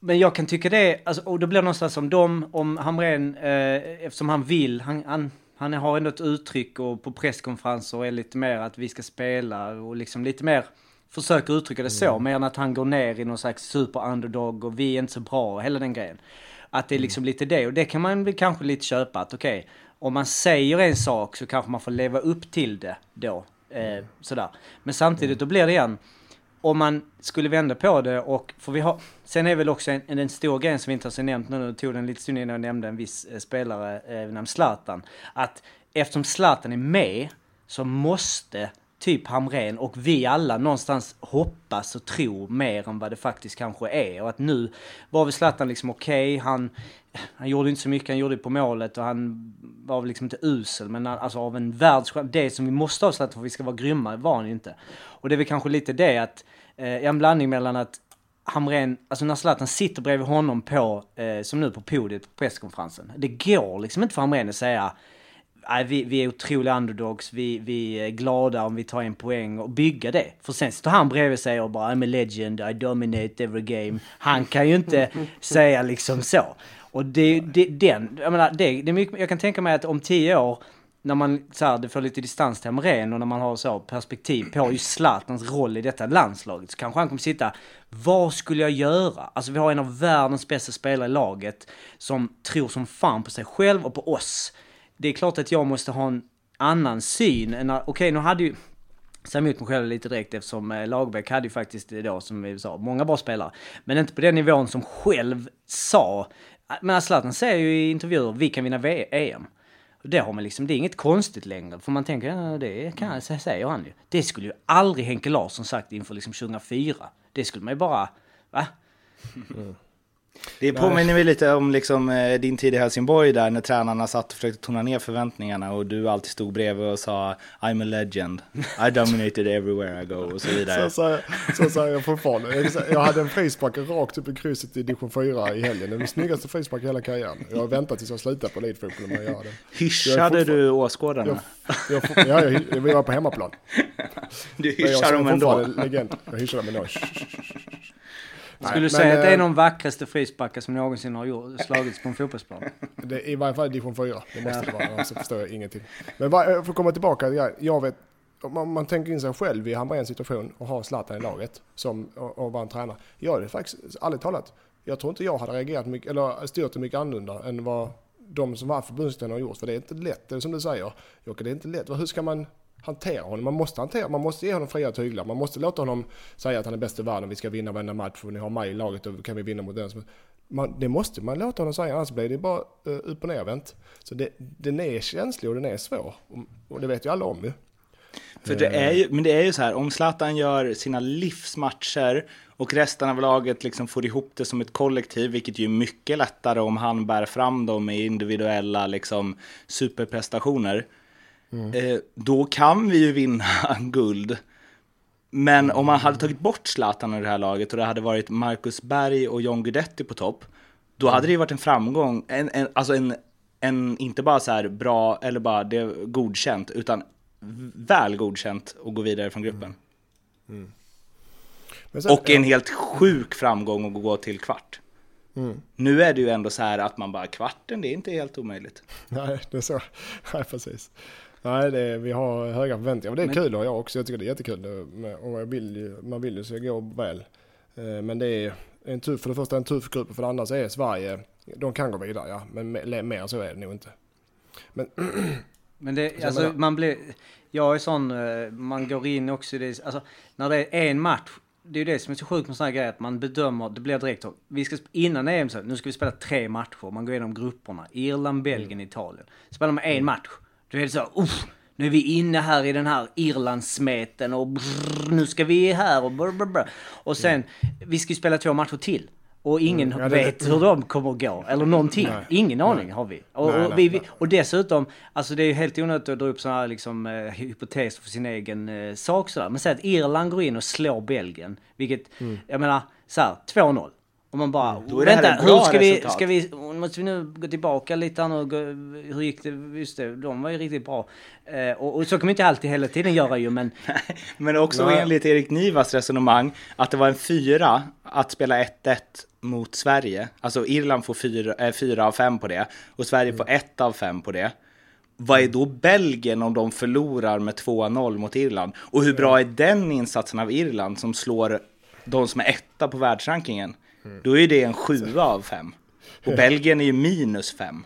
men jag kan tycka det, alltså, och då blir det någonstans som dem, om Hamrén, eh, eftersom han vill, han, han, han har ändå ett uttryck och på presskonferenser är lite mer att vi ska spela och liksom lite mer försöker uttrycka det så, mm. mer än att han går ner i någon slags super-underdog och vi är inte så bra och hela den grejen. Att det är mm. liksom lite det, och det kan man kanske lite köpa att okej, okay, om man säger en sak så kanske man får leva upp till det då. Eh, sådär. Men samtidigt då blir det igen, om man skulle vända på det och, för vi har, sen är väl också en, en stor grej som vi inte har nämnt nu, nu tog den lite stund innan jag nämnde en viss eh, spelare eh, namn Zlatan, att eftersom Zlatan är med så måste typ Hamren och vi alla någonstans hoppas och tror mer än vad det faktiskt kanske är. Och att nu var väl Zlatan liksom okej, okay, han, han gjorde inte så mycket, han gjorde det på målet och han var väl liksom inte usel, men alltså av en världsstjärna, det som vi måste ha Zlatan för att vi ska vara grymma var han inte. Och det är väl kanske lite det att, eh, en blandning mellan att Hamren, alltså när Zlatan sitter bredvid honom på, eh, som nu på podiet på presskonferensen. Det går liksom inte för Hamren att säga Nej, vi, vi är otroliga underdogs, vi, vi är glada om vi tar en poäng och bygga det. För sen står han bredvid sig och bara I'm a legend, I dominate every game. Han kan ju inte [laughs] säga liksom så. Och det, det, den, jag menar, det, det är mycket, jag kan tänka mig att om tio år, när man så här, det får lite distans till Hamrén och när man har så perspektiv på just Zlatans roll i detta landslaget så kanske han kommer sitta, vad skulle jag göra? Alltså vi har en av världens bästa spelare i laget som tror som fan på sig själv och på oss det är klart att jag måste ha en annan syn än, okej okay, nu hade ju, Säger emot mig själv lite direkt eftersom eh, Lagerbäck hade ju faktiskt då, som vi sa, många bra spelare. Men inte på den nivån som själv sa. Men alltså, Zlatan säger ju i intervjuer, vi kan vinna EM. Det har man liksom, det är inget konstigt längre. För man tänker, ja, det kan jag, säger han ju. Det skulle ju aldrig Henke Larsson sagt inför liksom 2004. Det skulle man ju bara, va? Mm. Det påminner mig lite om liksom, eh, din tid i Helsingborg där när tränarna satt och försökte tona ner förväntningarna och du alltid stod bredvid och sa I'm a legend, I dominated everywhere I go och så vidare. Så, så, säger jag fortfarande. Jag hade en frispark rakt upp i krysset i division 4 i helgen. Den snyggaste frispark i hela karriären. Jag har väntat tills jag slutar på elitfotboll med att göra det. Hyschade du åskådarna? Jag, jag, ja, jag, vi var på hemmaplan. Du hyschar dem ändå? Legend. Jag hyschar dem ändå. Skulle du säga att det är de vackraste frisparkar som någonsin har gjort, slagits på en fotbollsplan? [laughs] Det är I varje fall division 4. Det måste det vara, annars förstår jag ingenting. Men för att komma tillbaka, jag, vet, om man, tänker in sig själv i Hamrens situation och har Zlatan i laget som, och, och vara en tränare. Jag hade faktiskt, ärligt talat, jag tror inte jag hade reagerat mycket, eller styrt det mycket annorlunda än vad de som var förbundskaptener har gjort. För det är inte lätt, det är som du säger Jocke, det är inte lätt. Hur ska man hantera honom. Man måste hantera, man måste ge honom fria tyglar. Man måste låta honom säga att han är bäst i världen, vi ska vinna varenda match och ni har mig i laget och kan vi vinna mot den. Man, det måste man låta honom säga, annars blir det bara uh, upp och nervänt. Så det, den är känslig och den är svår. Och, och det vet ju alla om ju. För det är ju, men det är ju så här, om Zlatan gör sina livsmatcher och resten av laget liksom får ihop det som ett kollektiv, vilket ju är mycket lättare om han bär fram dem i individuella liksom, superprestationer. Mm. Eh, då kan vi ju vinna [laughs] guld. Men om man hade tagit bort Zlatan ur det här laget och det hade varit Marcus Berg och John Guidetti på topp, då hade det ju varit en framgång. En, en, alltså en, en, inte bara så här bra eller bara det godkänt, utan väl godkänt att gå vidare från gruppen. Mm. Mm. Sen, och en helt sjuk framgång att gå till kvart. Mm. Nu är det ju ändå så här att man bara kvarten, det är inte helt omöjligt. Nej, det är så. [laughs] Nej, precis. Nej, det, vi har höga förväntningar. Men det är men... kul och jag också. Jag tycker det är jättekul. Och jag vill ju, man vill ju så det går väl. Eh, men det är en tuff, för det första en tuff grupp och för det andra så är Sverige, de kan gå vidare ja. Men mer så är det nog inte. Men, [clears throat] men det, alltså man blir, jag är sån, eh, man går in också i det, alltså när det är en match det är ju det som är så sjukt med sådana här grejer, att man bedömer, det blir direkt vi ska, innan EM så, nu ska vi spela tre matcher, man går igenom grupperna, Irland, Belgien, mm. Italien. Spelar man en mm. match, då är det så, uff, nu är vi inne här i den här Irlandssmeten och brrr, nu ska vi här och brr, brr, brr. Och sen, mm. vi ska ju spela två matcher till. Och ingen mm, ja, vet det, hur de kommer gå, eller någonting. Nej, Ingen aning nej. har vi. Och, nej, och, vi, och dessutom, alltså det är ju helt onödigt att dra upp sådana här liksom, eh, hypoteser för sin egen eh, sak sådär. Men säg att Irland går in och slår Belgien, vilket, mm. jag menar, såhär, 2-0. Och man bara, mm. vänta, hur ska vi, ska vi, måste vi nu gå tillbaka lite här nu, hur gick det, just det, de var ju riktigt bra. Eh, och, och, så kan man inte alltid hela tiden göra ju, men... [laughs] men också ja. enligt Erik Nivas resonemang, att det var en fyra att spela 1-1 mot Sverige. Alltså Irland får fyra, äh, fyra av fem på det, och Sverige mm. får ett av fem på det. Vad är då Belgien om de förlorar med 2-0 mot Irland? Och hur bra är den insatsen av Irland som slår de som är etta på världsrankingen? Mm. Då är det en sjua av fem. Och Belgien är ju minus fem.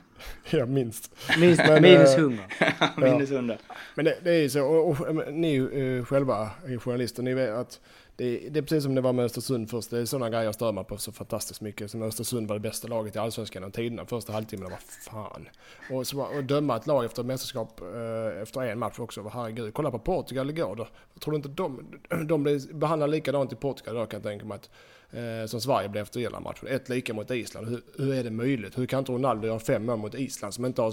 Ja, minst. minst men, minus hundra. [laughs] minus hundra. Men det, det, är ju så, och, och, ni uh, själva journalister, ni vet att det, det, är precis som det var med Östersund först. Det är sådana grejer jag stör mig på så fantastiskt mycket. Som Östersund var det bästa laget i Allsvenskan genom tiderna. Första halvtimmen, vad fan. Och, så, och döma ett lag efter mästerskap eh, efter en match också. Herregud, kolla på Portugal igår då. Jag tror inte de, de blir behandlade likadant i Portugal då kan jag tänka mig att eh, som Sverige blev efter Irland-matchen. Ett lika mot Island. Hur, hur, är det möjligt? Hur kan inte Ronaldo göra fem mål mot Island som inte har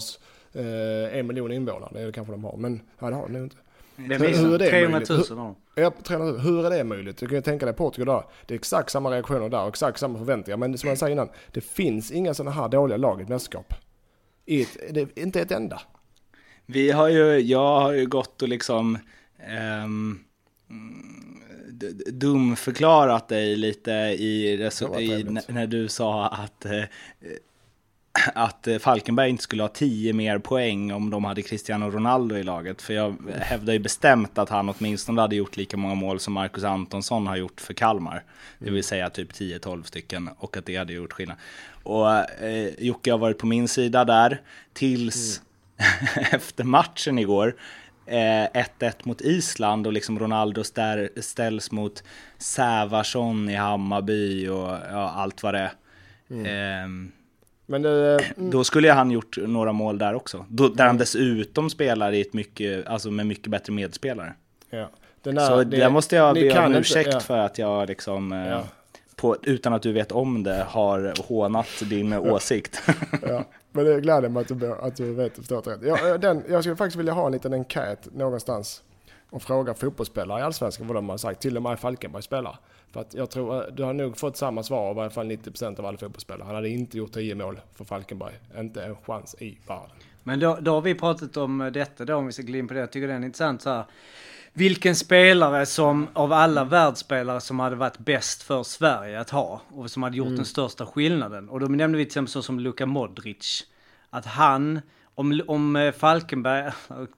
eh, en miljon invånare? Det kanske de har, men ja, det har de nog inte. Är hur är det 300 000 har Ja, 300 000. Hur är det möjligt? Du kan ju tänka dig Portugal där. Det är exakt samma reaktioner där och exakt samma förväntningar. Men som jag sa innan, det finns inga sådana här dåliga lag i ett mästerskap. Inte ett enda. Vi har ju, jag har ju gått och liksom um, dumförklarat dig lite i, i när du sa att uh, att eh, Falkenberg inte skulle ha 10 mer poäng om de hade Cristiano Ronaldo i laget. För jag hävdar ju bestämt att han åtminstone hade gjort lika många mål som Marcus Antonsson har gjort för Kalmar. Det vill säga typ 10-12 stycken och att det hade gjort skillnad. Och eh, Jocke har varit på min sida där tills mm. [laughs] efter matchen igår. 1-1 eh, mot Island och liksom Ronaldo ställs mot Sävarsson i Hammarby och ja, allt vad det är. Mm. Eh, men det, eh, Då skulle han gjort några mål där också. Då, där han dessutom spelar i ett mycket, alltså med mycket bättre medspelare. Ja. Där, så det, där måste jag be om ursäkt ja. för att jag liksom, eh, ja. På, utan att du vet om det, har hånat din åsikt. ja. Men det gläder mig att du, att du vet förstått rätt. Jag, eh, den, jag skulle faktiskt vilja ha en liten enkät någonstans och fråga fotbollsspelare i Allsvenskan vad de har sagt. Till och med Falkenberg spelar. För att jag tror, du har nog fått samma svar av i alla fall 90% av alla fotbollsspelare. Han hade inte gjort 10 mål för Falkenberg. Inte en chans i världen. Men då, då har vi pratat om detta då, om vi ska gå in på det. Jag tycker det är intressant så här. Vilken spelare som av alla världsspelare som hade varit bäst för Sverige att ha och som hade gjort mm. den största skillnaden. Och då nämnde vi till exempel så som Luka Modric. Att han, om, om eh, Falkenberg,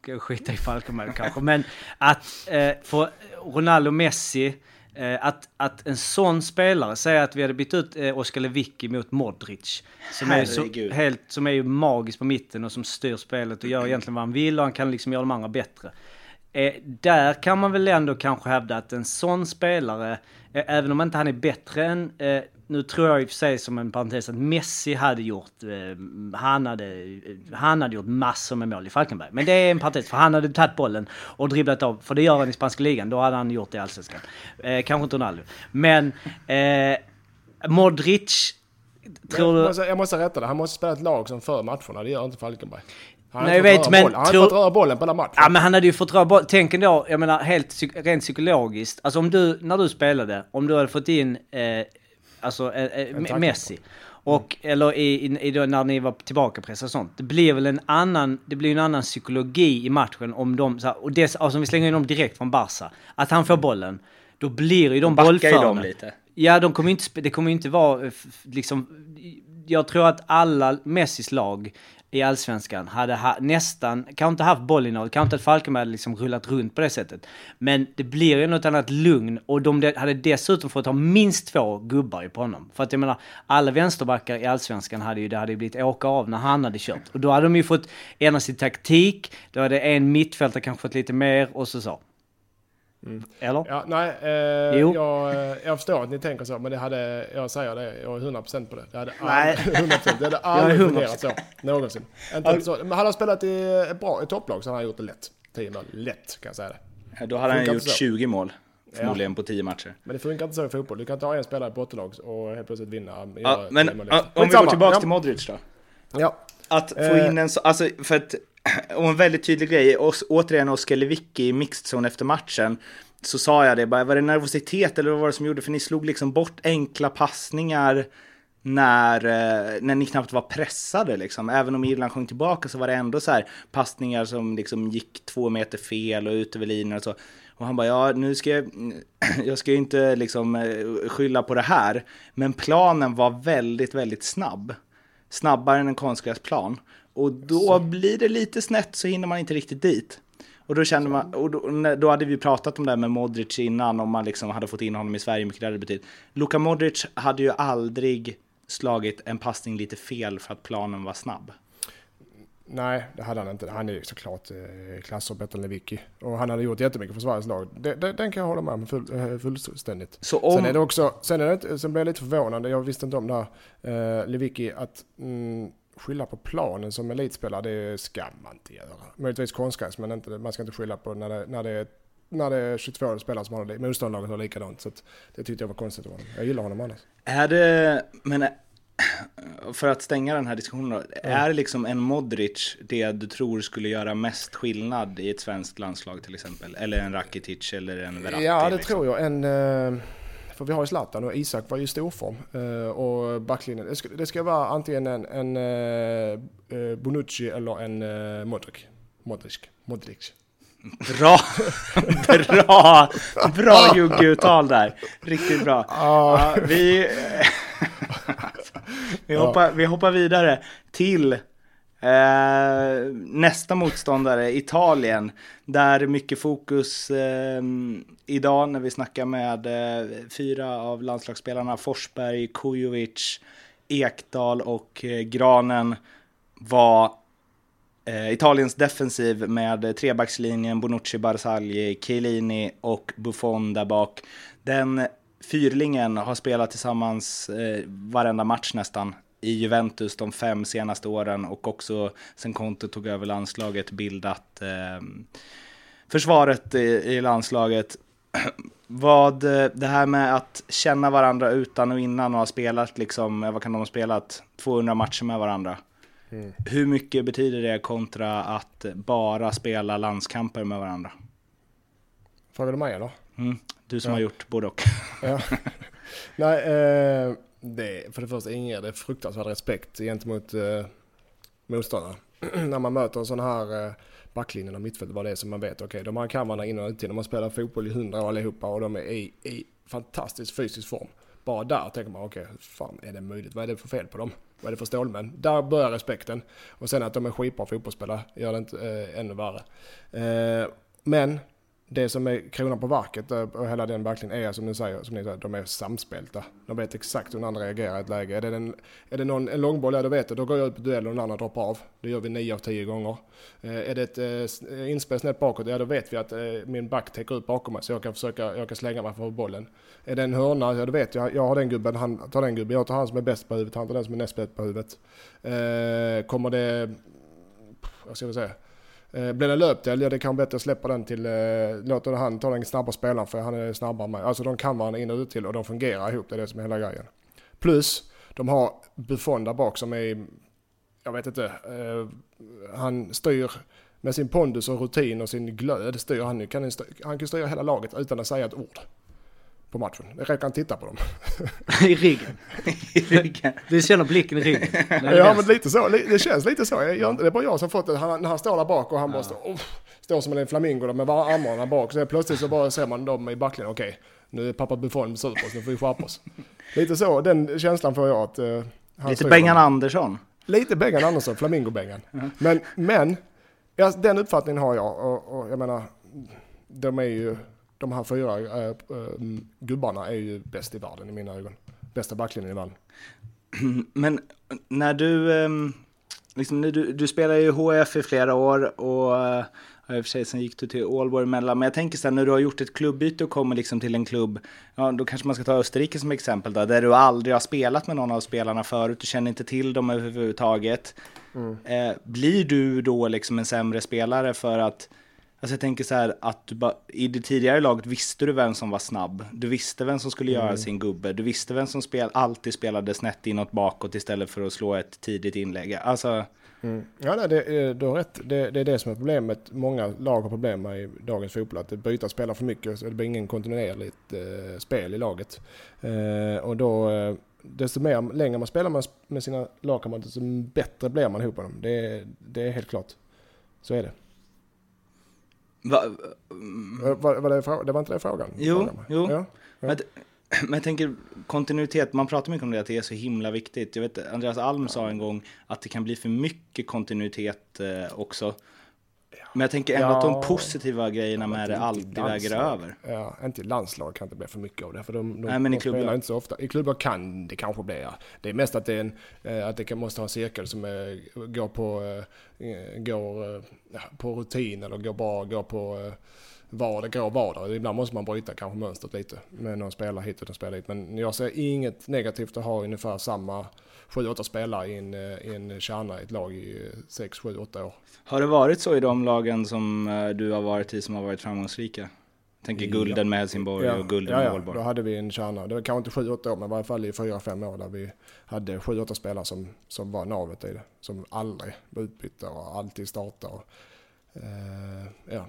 [laughs] skita i Falkenberg kanske, men att eh, för Ronaldo Messi Eh, att, att en sån spelare, säg att vi hade bytt ut eh, Oskar Lewicki mot Modric. Som är, så, helt, som är ju magisk på mitten och som styr spelet och gör egentligen vad han vill och han kan liksom göra de andra bättre. Eh, där kan man väl ändå kanske hävda att en sån spelare, eh, även om inte han är bättre än, eh, nu tror jag i och för sig som en parentes att Messi hade gjort, eh, han, hade, eh, han hade gjort massor med mål i Falkenberg. Men det är en parentes, för han hade tagit bollen och dribblat av, för det gör han i spanska ligan, då hade han gjort det i allsvenskan. Eh, kanske inte Ronaldo. Men Modric, tror jag, du... måste, jag måste rätta det, han måste spela ett lag som för matcherna, det gör inte Falkenberg. Han Nej, har jag vet, men bollen. Han har tror- inte fått röra bollen på hela matchen. Ja men han hade ju fått röra boll. Tänk ändå, jag menar helt psyk- rent psykologiskt. Alltså om du, när du spelade, om du hade fått in, eh, alltså eh, eh, Messi. Och, eller i, i, i då, när ni var tillbaka press och sånt. Det blir väl en annan, det blir en annan psykologi i matchen om de, så här, och dess, alltså om vi slänger in dem direkt från Barca. Att han får bollen, då blir ju de ju bollförande. dem lite. Ja, de kommer ju inte, det kommer ju inte vara eh, liksom... Jag tror att alla Messis lag i Allsvenskan hade ha, nästan, kanske inte haft bollinnehav, kanske inte att Falkenberg hade liksom rullat runt på det sättet. Men det blir ju något annat lugn och de hade dessutom fått ha minst två gubbar på honom. För att jag menar, alla vänsterbackar i Allsvenskan hade ju, det hade ju blivit åka av när han hade kört. Och då hade de ju fått ändra sin taktik, då hade en mittfältare kanske fått lite mer och så så. Eller? Ja, nej, eh, Jo. jag, eh, jag förstår att ni tänker så, men det hade, jag säger det, jag är 100% på det. Det hade [laughs] Nej. aldrig, [laughs] 100%, det hade är aldrig 100%. fungerat så, någonsin. Inte så. Men hade han spelat i ett bra ett topplag så hade han gjort det lätt. 10 mål, lätt kan jag säga det. Ja, Då hade han gjort inte så. 20 mål. Förmodligen på 10 matcher. Men det funkar inte så i fotboll. Du kan inte ha en spelare i bottenlag och helt plötsligt vinna. Ja, men 10 mål ja, extra. om vi går tillbaka ja. till Modric då. Ja, Att få Eh. in en så, alltså för att, [clears throat] och en väldigt tydlig grej, och, återigen Oskar Lewicki i mixed zone efter matchen, så sa jag det, bara, var det nervositet eller vad var det som gjorde, för ni slog liksom bort enkla passningar när, eh, när ni knappt var pressade liksom. Även om Irland sjönk tillbaka så var det ändå så här passningar som liksom gick två meter fel och ut över linjen och så. Och han bara, ja nu ska jag, [clears throat] jag ska ju inte liksom eh, skylla på det här, men planen var väldigt, väldigt snabb snabbare än en konstgräsplan. Och då blir det lite snett så hinner man inte riktigt dit. Och då kände man, och då, då hade vi pratat om det här med Modric innan, om man liksom hade fått in honom i Sverige, mycket det hade betytt. Luka Modric hade ju aldrig slagit en passning lite fel för att planen var snabb. Nej det hade han inte. Han är ju såklart eh, klasser bättre än Lewicki. Och han hade gjort jättemycket för Sveriges lag. Det, det, den kan jag hålla med om full, eh, fullständigt. Så om, Sen är det också, sen, är det, sen blev jag lite förvånad, jag visste inte om det här, eh, Lewicki, att mm, skylla på planen som elitspelare, det ska man inte göra. Möjligtvis konstgräs, men inte, man ska inte skylla på när det, när det, är, när det är 22 spelare som har det, motståndarlaget har likadant. Så det tyckte jag var konstigt av honom. Jag gillar honom annars. är det, men för att stänga den här diskussionen då, är liksom en Modric det du tror skulle göra mest skillnad i ett svenskt landslag till exempel? Eller en Rakitic eller en Verratti? Ja, det liksom? tror jag. En, eh, för vi har ju Zlatan och Isak var ju i storform. Eh, och backlinjen, det ska, det ska vara antingen en, en eh, Bonucci eller en Modric. Modric. Modric. Bra! [laughs] bra! Bra [laughs] juggeuttal där. Riktigt bra. Ja, vi, [laughs] vi, hoppar, vi hoppar vidare till eh, nästa motståndare, Italien. Där mycket fokus eh, idag när vi snackar med eh, fyra av landslagsspelarna, Forsberg, Kujovic, Ekdal och eh, Granen var Eh, Italiens defensiv med trebackslinjen Bonucci, Barzagli, Chiellini och Buffon där bak. Den fyrlingen har spelat tillsammans eh, varenda match nästan i Juventus de fem senaste åren och också sen Conte tog över landslaget bildat eh, försvaret i, i landslaget. [clears throat] Vad eh, det här med att känna varandra utan och innan och ha spelat liksom, eh, vad kan de ha spelat, 200 matcher med varandra. Hur mycket betyder det kontra att bara spela landskamper med varandra? Frågar du mig eller? Mm. Du som Ja. har gjort både och. Ja. [laughs] Nej, eh, det, för det första inger det fruktansvärd respekt gentemot eh, motståndare. [clears throat] När man möter en sån här eh, backlinjen och mittfält, vad det är som man vet, okej, de här kan varandra in och ut. De har spelat fotboll i hundra år allihopa och de är i, i fantastisk fysisk form. Bara där tänker man, okej, fan är det möjligt? Vad är det för fel på dem? Vad är det för stålmän? Där börjar respekten. Och sen att de är skitbra fotbollsspelare gör det inte eh, ännu värre. Eh, men det som är kronan på verket eh, och hela den verkligen är som ni säger, som ni säger, de är samspelta. De vet exakt hur den andra reagerar i ett läge. Är det, en, är det någon, en långboll, ja då vet jag, då går jag ut på duell och den andra droppar av. Det gör vi nio av tio gånger. Eh, är det ett eh, inspel snett bakåt, ja då vet vi att eh, min back täcker ut bakom mig så jag kan försöka, jag kan slänga mig för bollen. Är det en hörna, ja då vet jag, jag har den gubben, han tar den gubben, jag tar han som är bäst på huvudet, han tar den som är näst bäst på huvudet. Eh, kommer det, vad ska vi säga? Eh, blir det löpdel, ja det kan vara bättre att släppa den till, eh, låter han ta den snabba spelaren för han är snabbare med. Alltså de kan varandra in och ut till och de fungerar ihop, det är det som är hela grejen. Plus, de har Buffon där bak som är, jag vet inte, eh, han styr med sin pondus och rutin och sin glöd styr han, kan, han kan styra hela laget utan att säga ett ord på matchen. Det räcker att titta på dem. [laughs] I ryggen. I ryggen. Du känner blicken i ryggen. [laughs] ja, men lite så. Det känns lite så. Jag, det är bara jag som fått det. Han, när han står där bak och han ja. bara står, oh, står som en flamingo med armarna bak. Så plötsligt så bara ser man dem i backlinjen. Okej, okay, nu är pappa Buffon sur på oss. Nu får vi skärpa oss. lite så. Den känslan får jag att... Uh, lite Bengan Andersson. Lite Bengan Andersson, Flamingo-Bengan. Mm. Men, men ja, den uppfattningen har jag. Och, och jag menar, de är ju de här fyra äh, gubbarna är ju bäst i världen i mina ögon. Bästa backlinjen i världen. [clears throat] Men när du, ähm, liksom, du, du spelar ju HF i flera år och äh, i och för sig sen gick du till Ålborg emellan. Men jag tänker sen när du har gjort ett klubbyte och kommer liksom till en klubb, ja då kanske man ska ta Österrike som exempel då, där du aldrig har spelat med någon av spelarna förut, du känner inte till dem överhuvudtaget. Mm. Eh, blir du då liksom en sämre spelare för att Alltså jag tänker så här att du bara, i det tidigare laget visste du vem som var snabb. Du visste vem som skulle mm. göra sin gubbe. Du visste vem som spel, alltid spelade snett inåt bakåt istället för att slå ett tidigt inlägg. Alltså... Mm. Ja, nej, det, du har rätt. Det, det, är det som är problemet. Många lag har problem med i dagens fotboll. Att byta spelare för mycket så det blir ingen kontinuerligt eh, spel i laget. Eh, och då, eh, desto mer, längre man spelar med, med sina lagkamrater, desto bättre blir man ihop med dem. Det, det är helt klart. Så är det. Va, var, var det, det, var inte det frågan? Jo, frågan. jo. Ja, ja. Men, [clears throat] men jag tänker kontinuitet, man pratar mycket om det, att det är så himla viktigt. Jag vet, Andreas Alm sa en gång att det kan bli för mycket kontinuitet eh, också. Men jag tänker ändå ja, att de positiva grejerna med det alltid väger över. Ja, inte i landslag kan det bli för mycket av det. För de, de, Nej, men de i klubbar. spelar inte så ofta. I klubbar kan det kanske bli, ja. Det är mest att det, är en, eh, att det måste ha en cirkel som är, går på, eh, går eh, på rutin eller går bara går på vad det vad där. Ibland måste man bryta kanske mönstret lite med någon spelare hit och någon spelare hit. Men jag ser inget negativt att ha ungefär samma 7-8 spelare i en, i en kärna i ett lag i 6, 7, 8 år. Har det varit så i de lagen som eh, du har varit i som har varit framgångsrika? tänker gulden med Helsingborg ja. och gulden ja, med Ålborg. Ja, då hade vi en kärna. Det var kanske inte 7-8 år, men i varje fall i 4-5 år där vi hade 7-8 spelare som, som var navet i det. Som aldrig var utbytta och alltid startade. Och, ja.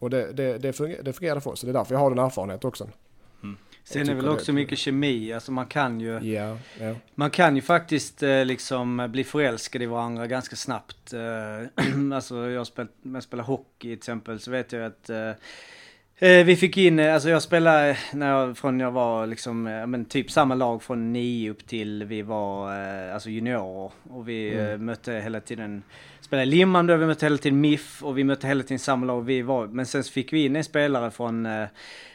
Och det, det, det, fungerade, det fungerade för oss, så det är därför jag har den erfarenheten också. Mm. Sen är det väl också mycket kemi, alltså man kan ju... Yeah, yeah. Man kan ju faktiskt eh, liksom bli förälskad i varandra ganska snabbt. Eh, [clears throat] alltså jag, spel, jag spelar hockey till exempel så vet jag att eh vi fick in, alltså jag spelade när jag, från jag var liksom, men typ samma lag från nio upp till vi var alltså juniorer. Och vi mm. mötte hela tiden, spelade Limhamn då, vi mötte hela tiden MIF och vi mötte hela tiden samma lag vi var. Men sen fick vi in en spelare från eh,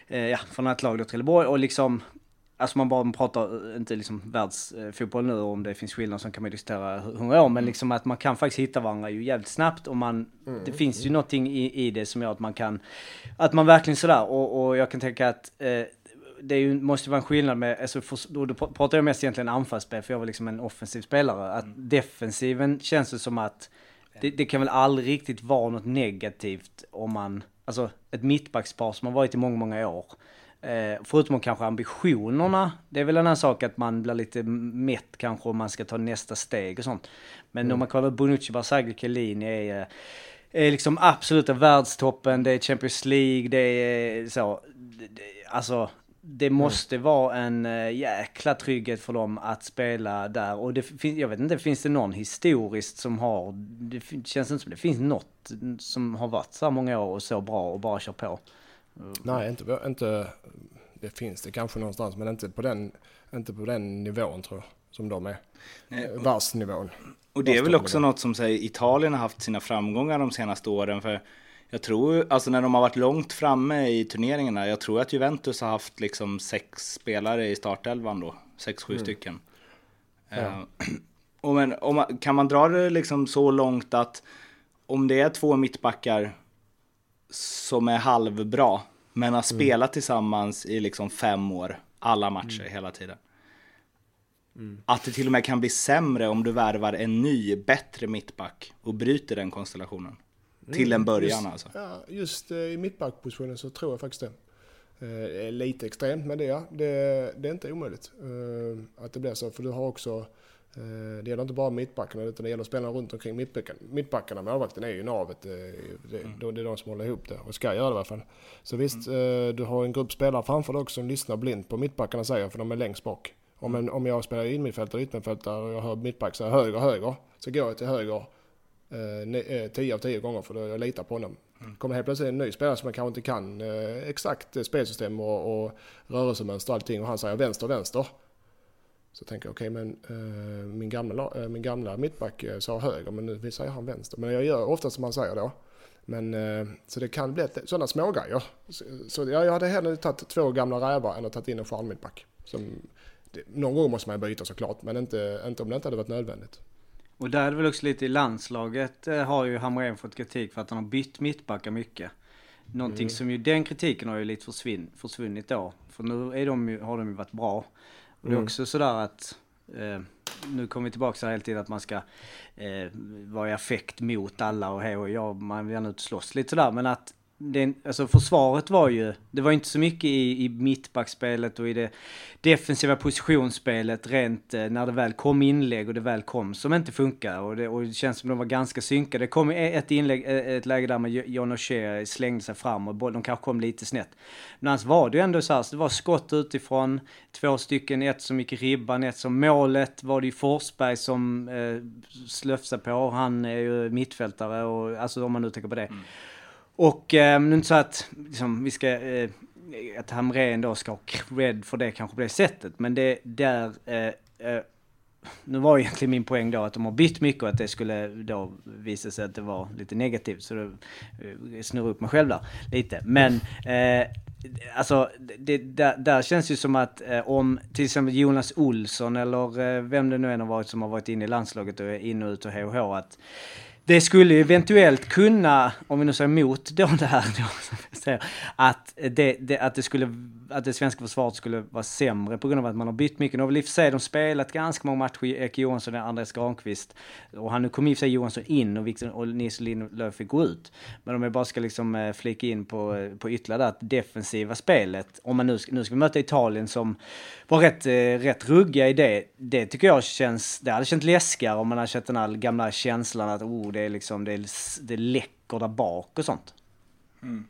ja, från ett lag då Trelleborg och liksom Alltså man bara pratar, inte liksom världsfotboll nu om det finns skillnader som kan man diskutera hundra år, men mm. liksom att man kan faktiskt hitta varandra ju jävligt snabbt och man, mm. det finns ju någonting i, i det som gör att man kan, att man verkligen sådär och, och jag kan tänka att eh, det ju, måste vara en skillnad med, alltså för, då, då pratar jag mest egentligen anfallsspel, för jag var liksom en offensiv spelare. Att mm. defensiven känns det som att, det, det kan väl aldrig riktigt vara något negativt om man alltså ett mittbackspar som har varit i många, många år. Eh, förutom kanske ambitionerna, det är väl en annan sak att man blir lite mätt kanske om man ska ta nästa steg och sånt. Men mm. om man kollar Bonucci, Barzagli, Chiellini är, eh, är liksom absoluta världstoppen, det är Champions League, det är så. Alltså, det måste mm. vara en äh, jäkla trygghet för dem att spela där. Och det finns, jag vet inte, finns det någon historiskt som har, det känns inte som det finns något som har varit så här många år och så bra och bara kör på. Nej, inte, inte, det finns det kanske någonstans, men inte på den, inte på den nivån tror jag, som de är. Världsnivån. Och det är väl också något som säger, Italien har haft sina framgångar de senaste åren, för Jag tror, alltså när de har varit långt framme i turneringarna, jag tror att Juventus har haft liksom sex spelare i startelvan då. Sex, sju mm. stycken. Ja. Uh, [clears throat] och men, om kan man dra det liksom så långt att om det är två mittbackar som är halvbra, men har mm. spelat tillsammans i liksom fem år, alla matcher mm. hela tiden. Mm. Att det till och med kan bli sämre om du värvar en ny, bättre mittback och bryter den konstellationen. Till en början just, alltså. Ja, just eh, i mittbackpositionen så tror jag faktiskt det. Eh, lite extremt men det, ja, det, det är inte omöjligt eh, att det blir så. För du har också, eh, det gäller inte bara mittbackarna utan det gäller spelarna runt omkring mittbackarna. Mittbackarna, målvakten är ju navet. Eh, det, mm. det, är de som håller ihop det och ska göra det i alla fall. Så visst, mm. Eh, du har en grupp spelare framför dig också som lyssnar blint på mittbackarna säger för de är längst bak. Om, en, om jag spelar innermittfältare, yttermittfältare och jag hör mittback säga höger, höger. Så går jag till höger eh, 10 av 10 gånger för jag litar på honom. Mm. Kommer helt plötsligt en ny spelare som man kanske inte kan eh, exakt spelsystem och, och rörelsemönster och allting och han säger vänster, vänster. Så tänker jag okej okay, men eh, min, gamla, eh, min gamla mittback eh, sa höger men nu säger han vänster. Men jag gör ofta som han säger då. Men eh, så det kan bli sådana smågrejer. Så, så jag hade hellre tagit två gamla rävar än att tagit in en stjärnmittback. Som, någon gång måste man byta såklart men inte, inte om det inte hade varit nödvändigt. Och där är det väl också lite i landslaget eh, har ju Hamrén fått kritik för att han har bytt mittbackar mycket. Någonting mm. som ju, den kritiken har ju lite försvinn, försvunnit då. För nu är de, har de ju varit bra. Och det är mm. också sådär att, eh, nu kommer vi tillbaka så här hela tiden att man ska eh, vara i affekt mot alla och hej och ja, man vill gärna ut och slåss lite sådär. Men att det, alltså försvaret var ju, det var inte så mycket i, i mittbackspelet och i det defensiva positionsspelet rent eh, när det väl kom inlägg och det väl kom som inte funkar och det, och det känns som de var ganska synkade. Det kom e-, ett inlägg, e-, ett läge där med John O'Shea slängde sig fram och de kanske kom lite snett. Men annars var det ju ändå så här, så det var skott utifrån, två stycken, ett som gick i ribban, ett som målet var det ju Forsberg som eh, slöfsade på, han är ju mittfältare och alltså om man nu tänker på det. Mm. Och eh, nu inte så att liksom, vi ska, eh, att Hamrén då ska ha cred för det kanske på det sättet, men det där, eh, eh, nu var egentligen min poäng då att de har bytt mycket och att det skulle då visa sig att det var lite negativt. Så då eh, snurrar upp mig själv där lite. Men eh, alltså, det, där, där, känns ju som att eh, om till exempel Jonas Olsson eller eh, vem det nu än har varit som har varit inne i landslaget och är in och ut och HH att det skulle eventuellt kunna, om vi nu säger emot då [laughs] det här, då, att, det, det, att, det skulle, att det svenska försvaret skulle vara sämre på grund av att man har bytt mycket. Nu har väl i och för sig de spelat ganska många matcher, Eke Johansson och Andreas Granqvist. Och han nu kom i och för sig Johansson in och, Victor, och Nils Lindlöf fick gå ut. Men om jag bara ska liksom eh, flika in på, eh, på ytterligare där, att defensiva spelet, om man nu ska, nu ska vi möta Italien som var rätt, eh, rätt ruggiga i det. Det tycker jag känns, det hade känts läskigare om man hade känt den här gamla känslan att oh, det är liksom, det, är, det läcker där bak och sånt. Mm.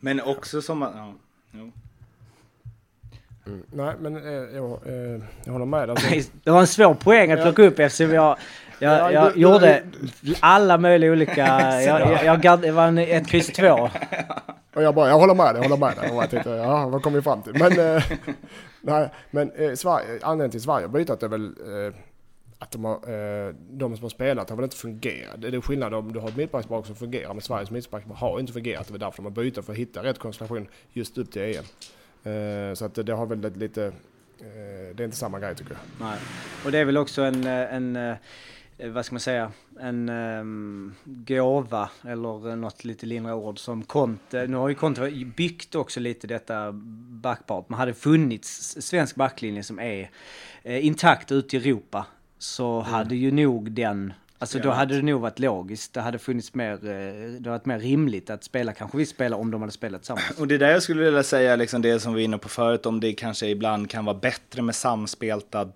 Men också som att, ja, jo. Mm, nej, men eh, jag, eh, jag håller med. Alltså. det var en svår poäng att plocka upp eftersom jag, jag, jag, jag gjorde alla möjliga olika... [laughs] jag, jag, jag, jag var en ett kryss två. Och jag bara, jag håller med dig, jag håller med dig. Och jag tänkte, ja, vad kom vi fram till? Men, eh, [laughs] nej, men eh, Sverige, anledningen till Sverige har bytt är väl eh, att de, har, eh, de som har spelat har väl inte fungerat. Det är skillnad om du har ett mittbacksbak som fungerar, men Sveriges mittbacksbak har inte fungerat. Det är därför de har bytt för att hitta rätt konstellation just upp till EM. Eh, så att det har väl lite, eh, det är inte samma grej tycker jag. Nej, och det är väl också en, en vad ska man säga, en um, gåva eller något lite lindrigare ord som Conte, nu har ju Conte byggt också lite detta backpart, men hade funnits svensk backlinje som är eh, intakt ute i Europa så mm. hade ju nog den Alltså då hade det nog varit logiskt. Det hade funnits mer, eh, det hade varit mer rimligt att spela kanske vi spelar om de hade spelat tillsammans. Och det är där jag skulle vilja säga, liksom det som vi var inne på förut, om det kanske ibland kan vara bättre med samspelta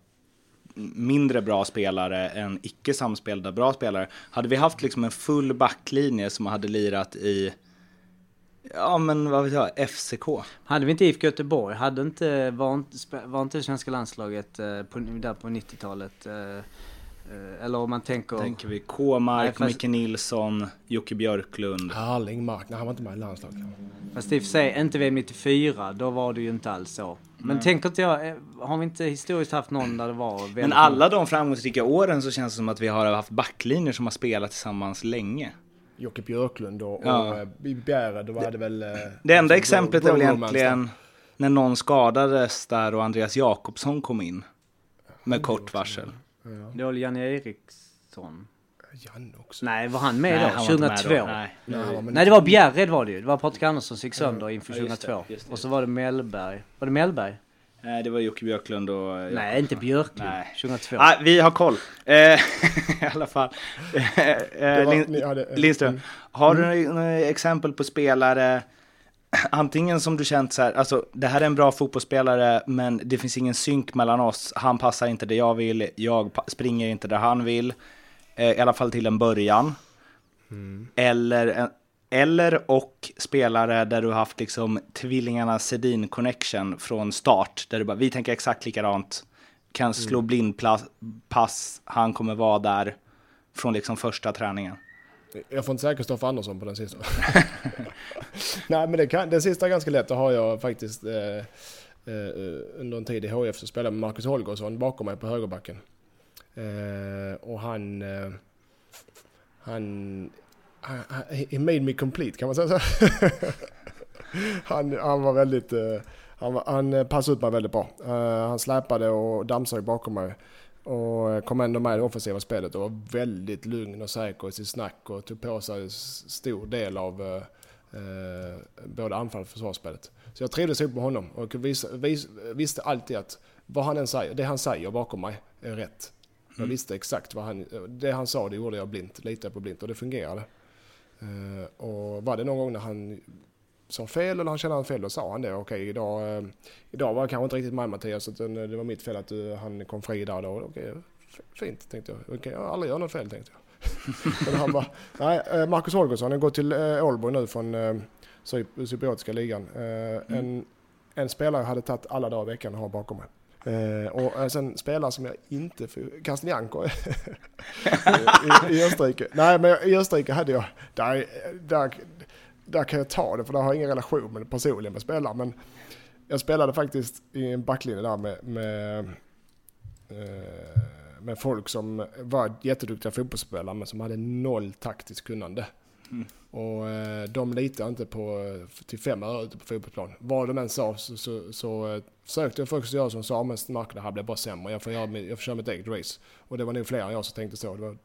mindre bra spelare än icke samspelta bra spelare. Hade vi haft liksom en full backlinje som hade lirat i Ja men vad vet jag, FCK. Hade vi inte IFK Göteborg? Hade inte, var inte, var inte det svenska landslaget eh, på, där på 90-talet? Eh, eh, eller om man tänker... Tänker vi K-Mark, fast... Micke Nilsson, Jocke Björklund. Harlingmark, nej han var inte med i landslaget. Fast i och för sig, inte VM 94, då var det ju inte alls så. Men Nej. tänker inte jag, har vi inte historiskt haft någon där det var Men alla de framgångsrika åren så känns det som att vi har haft backlinjer som har spelat tillsammans länge. Jocke Björklund och, Ja. och eh, i Bjärred, då var det väl... eh, Det enda bro- exemplet är väl egentligen när någon skadades där och Andreas Jakobsson kom in. Med kort varsel. Det var Janne Eriksson? Janne också. Nej, var han med Nej, då? han var inte med 2002? då. Nej. Nej, Nej, det var Bjärred var det ju. Det var Patrik Andersson som gick sönder inför Ja, just det, 2002. just det, Och så var det Mellberg. Var det Mellberg? Nej, det var Jocke Björklund och... Nej, inte Björklund. Nej. 2002. Ah, vi har koll. Eh, [laughs] I alla fall. Eh, eh, Lindström, mm. har du några exempel på spelare, [clears throat] antingen som du känt så här, alltså det här är en bra fotbollsspelare men det finns ingen synk mellan oss, han passar inte där jag vill, jag springer inte där han vill, eh, i alla fall till en början. Eller, en- eller och spelare där du har haft liksom tvillingarna Sedin connection från start, där du bara, vi tänker exakt likadant, kan slå blindpass, han kommer vara där från liksom första träningen. Jag får inte säga Kristoffer Andersson på den sista. [laughs] Nej men det kan, den sista är ganska lätt. Det har jag faktiskt eh, eh, under en tid i HF så spelade med Marcus Holgersson bakom mig på högerbacken. Eh, och han, eh, han, han, he made me complete kan man säga så? [laughs] han, han var väldigt, eh, han, han passade ut mig väldigt bra. Eh, han släpade och dammsög bakom mig. Och kom ändå med i det offensiva spelet och var väldigt lugn och säker i sitt snack och tog på sig stor del av eh, eh, både anfall och försvarsspelet. Så jag trivdes ihop med honom och vis, vis, visste alltid att vad han än säger, det han säger bakom mig är rätt. Jag visste exakt vad han, det han sa det gjorde jag blint, litade på blint och det fungerade. Eh, och var det någon gång när han sa fel eller han kände han fel, då sa han det. Okej, idag, eh, idag var det kanske inte riktigt mig Mattias, utan det var mitt fel att du, han kom fri där då. Okej, fint tänkte jag. Okej, jag har aldrig gjort något fel tänkte jag. [laughs] Men han bara, nej, eh, Marcus Holgersson, han går till eh, Ålborg nu från eh, Cyp- Cypriotiska ligan. Eh, en, en spelare jag hade tagit alla dagar i veckan att ha bakom mig. Eh, och eh, sen spelare som jag inte [laughs] i, i, i Österrike. Nej men i Österrike hade jag, där, där, där kan jag ta det för där har jag ingen relation med personligen med spelare. Men jag spelade faktiskt i en backlinje där med, med, eh, med folk som var jätteduktiga fotbollsspelare men som hade noll taktiskt kunnande. Och eh, de litar inte på till fem öre ute på fotbollsplan. Vad de än sa så, så, så eh, försökte jag faktiskt göra som sa, men Mark det här blir bara sämre. Jag får, göra, jag får köra mitt eget race. Och det var nog fler än jag som tänkte så. Det var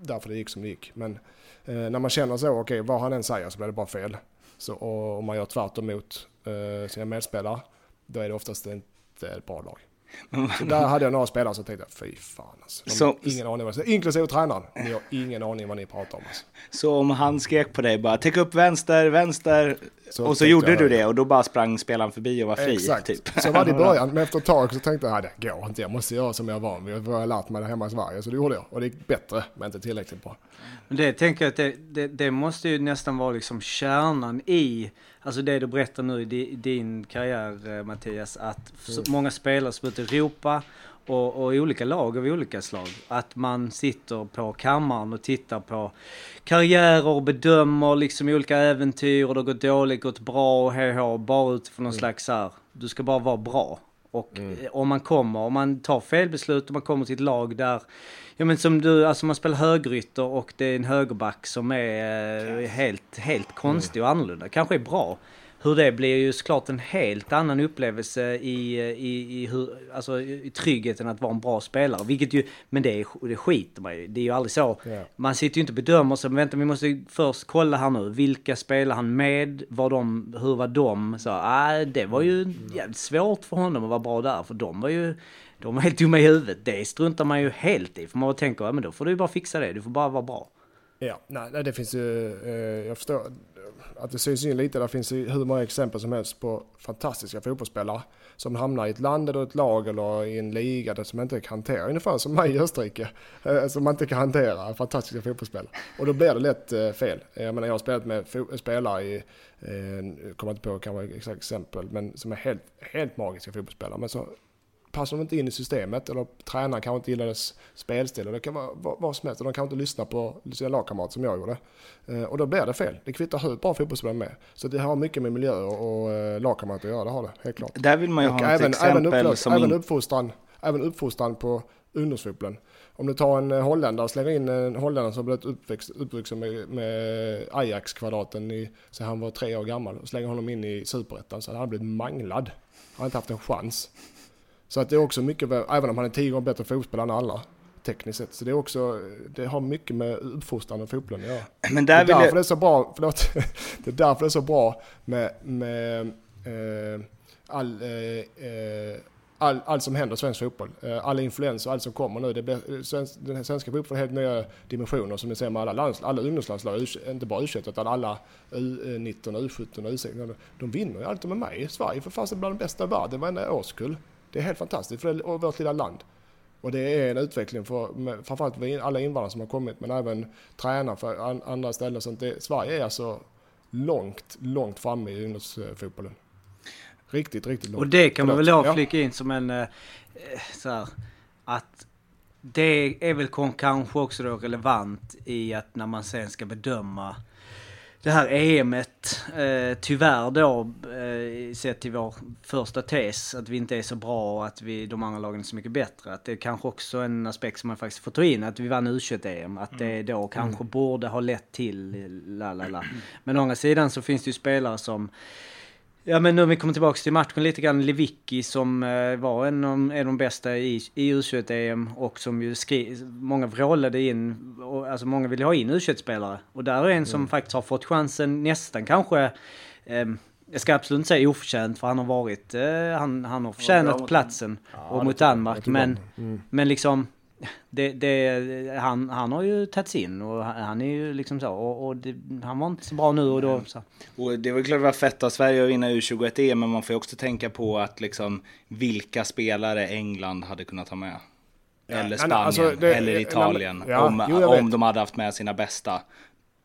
därför det gick som det gick. Men eh, när man känner så, okej vad han än säger så blir det bara fel. Så, och om man gör tvärt emot eh, sina medspelare, då är det oftast inte ett bra lag. Så där hade jag några spelare som tänkte, fy fan alltså. De Så- ingen aning vad Inklusive tränaren. Ni har ingen aning vad ni pratar om alltså. Så om han skrek på dig bara täck upp vänster, vänster Så och så gjorde jag du det. det och då bara sprang spelaren förbi och var fri. Exakt, Typ. så var det i [laughs] början. Men efter ett tag så tänkte jag, "Nej, det går inte. Jag måste göra som jag är van vid. Jag har lärt mig det hemma i Sverige. Så det gjorde jag. Och det gick bättre, men inte tillräckligt bra. Men det tänker jag att det, det, det måste ju nästan vara liksom kärnan i, alltså det du berättar nu i di- i din karriär eh, Mattias, att så många spelare som är ute i Europa och, och i olika lag av olika slag, att man sitter på kammaren och tittar på karriärer och bedömer liksom olika äventyr och det har gått dåligt, gått bra och hej bara utifrån någon slags så här, du ska bara vara bra. Och eh, om man kommer, om man tar fel beslut och man kommer till ett lag där, ja men som du, alltså man spelar högrytter och det är en högerback som är eh, helt, helt konstig och annorlunda, kanske är bra. Hur det blir ju såklart en helt annan upplevelse i, i, i, hur, alltså, i tryggheten att vara en bra spelare. Vilket ju, men det, är, det skiter man ju Det är ju aldrig så. Ja. Man sitter ju inte och bedömer sig, men vänta vi måste först kolla här nu. Vilka spelar han med? Var de, hur var de? Så, ah, det var ju jävligt svårt för honom att vara bra där, för de var ju de är helt dumma i huvudet. Det struntar man ju helt i. För man tänker, ja men då får du ju bara fixa det. Du får bara vara bra. Ja, nej, nej, det finns ju, eh, jag förstår att det syns in lite. Det finns ju hur många exempel som helst på fantastiska fotbollsspelare som hamnar i ett land eller ett lag eller i en liga där som inte kan hantera, ungefär som mig i Österrike, eh, som man inte kan hantera fantastiska fotbollsspelare. Och då blir det lätt eh, fel. Jag menar jag har spelat med spelare i, eh, kommer inte på kanske exakt exempel, men som är helt, helt magiska fotbollsspelare. Men så passar de inte in i systemet eller tränaren kanske inte gillar dess spelstil. Det kan vara vad, som helst. De kan inte lyssna på sina lagkamrater som jag gjorde. Eh, och då blir det fel. Det kvittar hur bra fotbollsspelare med. Så det har mycket med miljö och, och eh, lagkamrater att göra, det har det helt klart. Där vill man ju Och ha ett även, exempel även, upplös, som även, uppfostran, även uppfostran på ungdomsfotbollen. Om du tar en holländare och slänger in en holländare som blivit uppväxt, uppvuxen med, med Ajax-kvadraten i, så han var tre år gammal och slänger honom in i superettan så hade han blivit manglad. Han hade inte haft en chans. Så att det är också mycket, även om han är tio gånger bättre fotbollsspelare än alla tekniskt sett. Så det är också, det har mycket med uppfostran och fotbollen att göra. [clears throat] Men där det, är därför jag... det är så bra, förlåt, [laughs] det är därför det är så bra med, med eh, all, eh, eh all, allt som händer i svensk fotboll. Eh, alla influenser, allt som kommer nu. Det blir, svensk, den svenska fotbollen har helt nya dimensioner som ni ser med alla, lands, alla ungdomslandslag, inte bara U21 utan alla U19, U17 och U16. De vinner ju alltid med mig. Sverige för fasen bland de bästa i världen varenda årskull. Det är helt fantastiskt för det, vårt lilla land. Och det är en utveckling för framförallt för alla invandrare som har kommit men även tränare för andra ställen. Så det, Sverige är alltså långt, långt framme i ungdomsfotbollen. Riktigt, riktigt långt. Och det kan man väl ha flika in som en eh, så här, att det är väl kanske också då relevant i att när man sen ska bedöma det här EMet, eh, tyvärr då, eh, sett till vår första tes, att vi inte är så bra och att vi, de andra lagen är så mycket bättre. Att det är kanske också en aspekt som man faktiskt får ta in, att vi vann U21-EM. Att det mm. då kanske mm. borde ha lett till la la la. Men å andra sidan så finns det ju spelare som Ja men nu om vi kommer tillbaka till matchen lite grann, Lewicki som eh, var en av, en av de bästa i, i U21-EM och som ju skri, många vrålade in, och, alltså många ville ha in U21-spelare. Och där är en som mm. faktiskt har fått chansen nästan kanske, eh, jag ska absolut inte säga oförtjänt för han har varit, eh, han, han har förtjänat platsen ja, och mot Danmark men, mm. men liksom det, det, han, han har ju tagits in och han är ju liksom så och, och det, han var inte så bra nu och då så. Och det var klart det var fett av Sverige att vinna U21 EM men man får ju också tänka på att liksom vilka spelare England hade kunnat ha med. Eller Spanien, alltså, det, eller Italien. Ja, om, jo, om de hade haft med sina bästa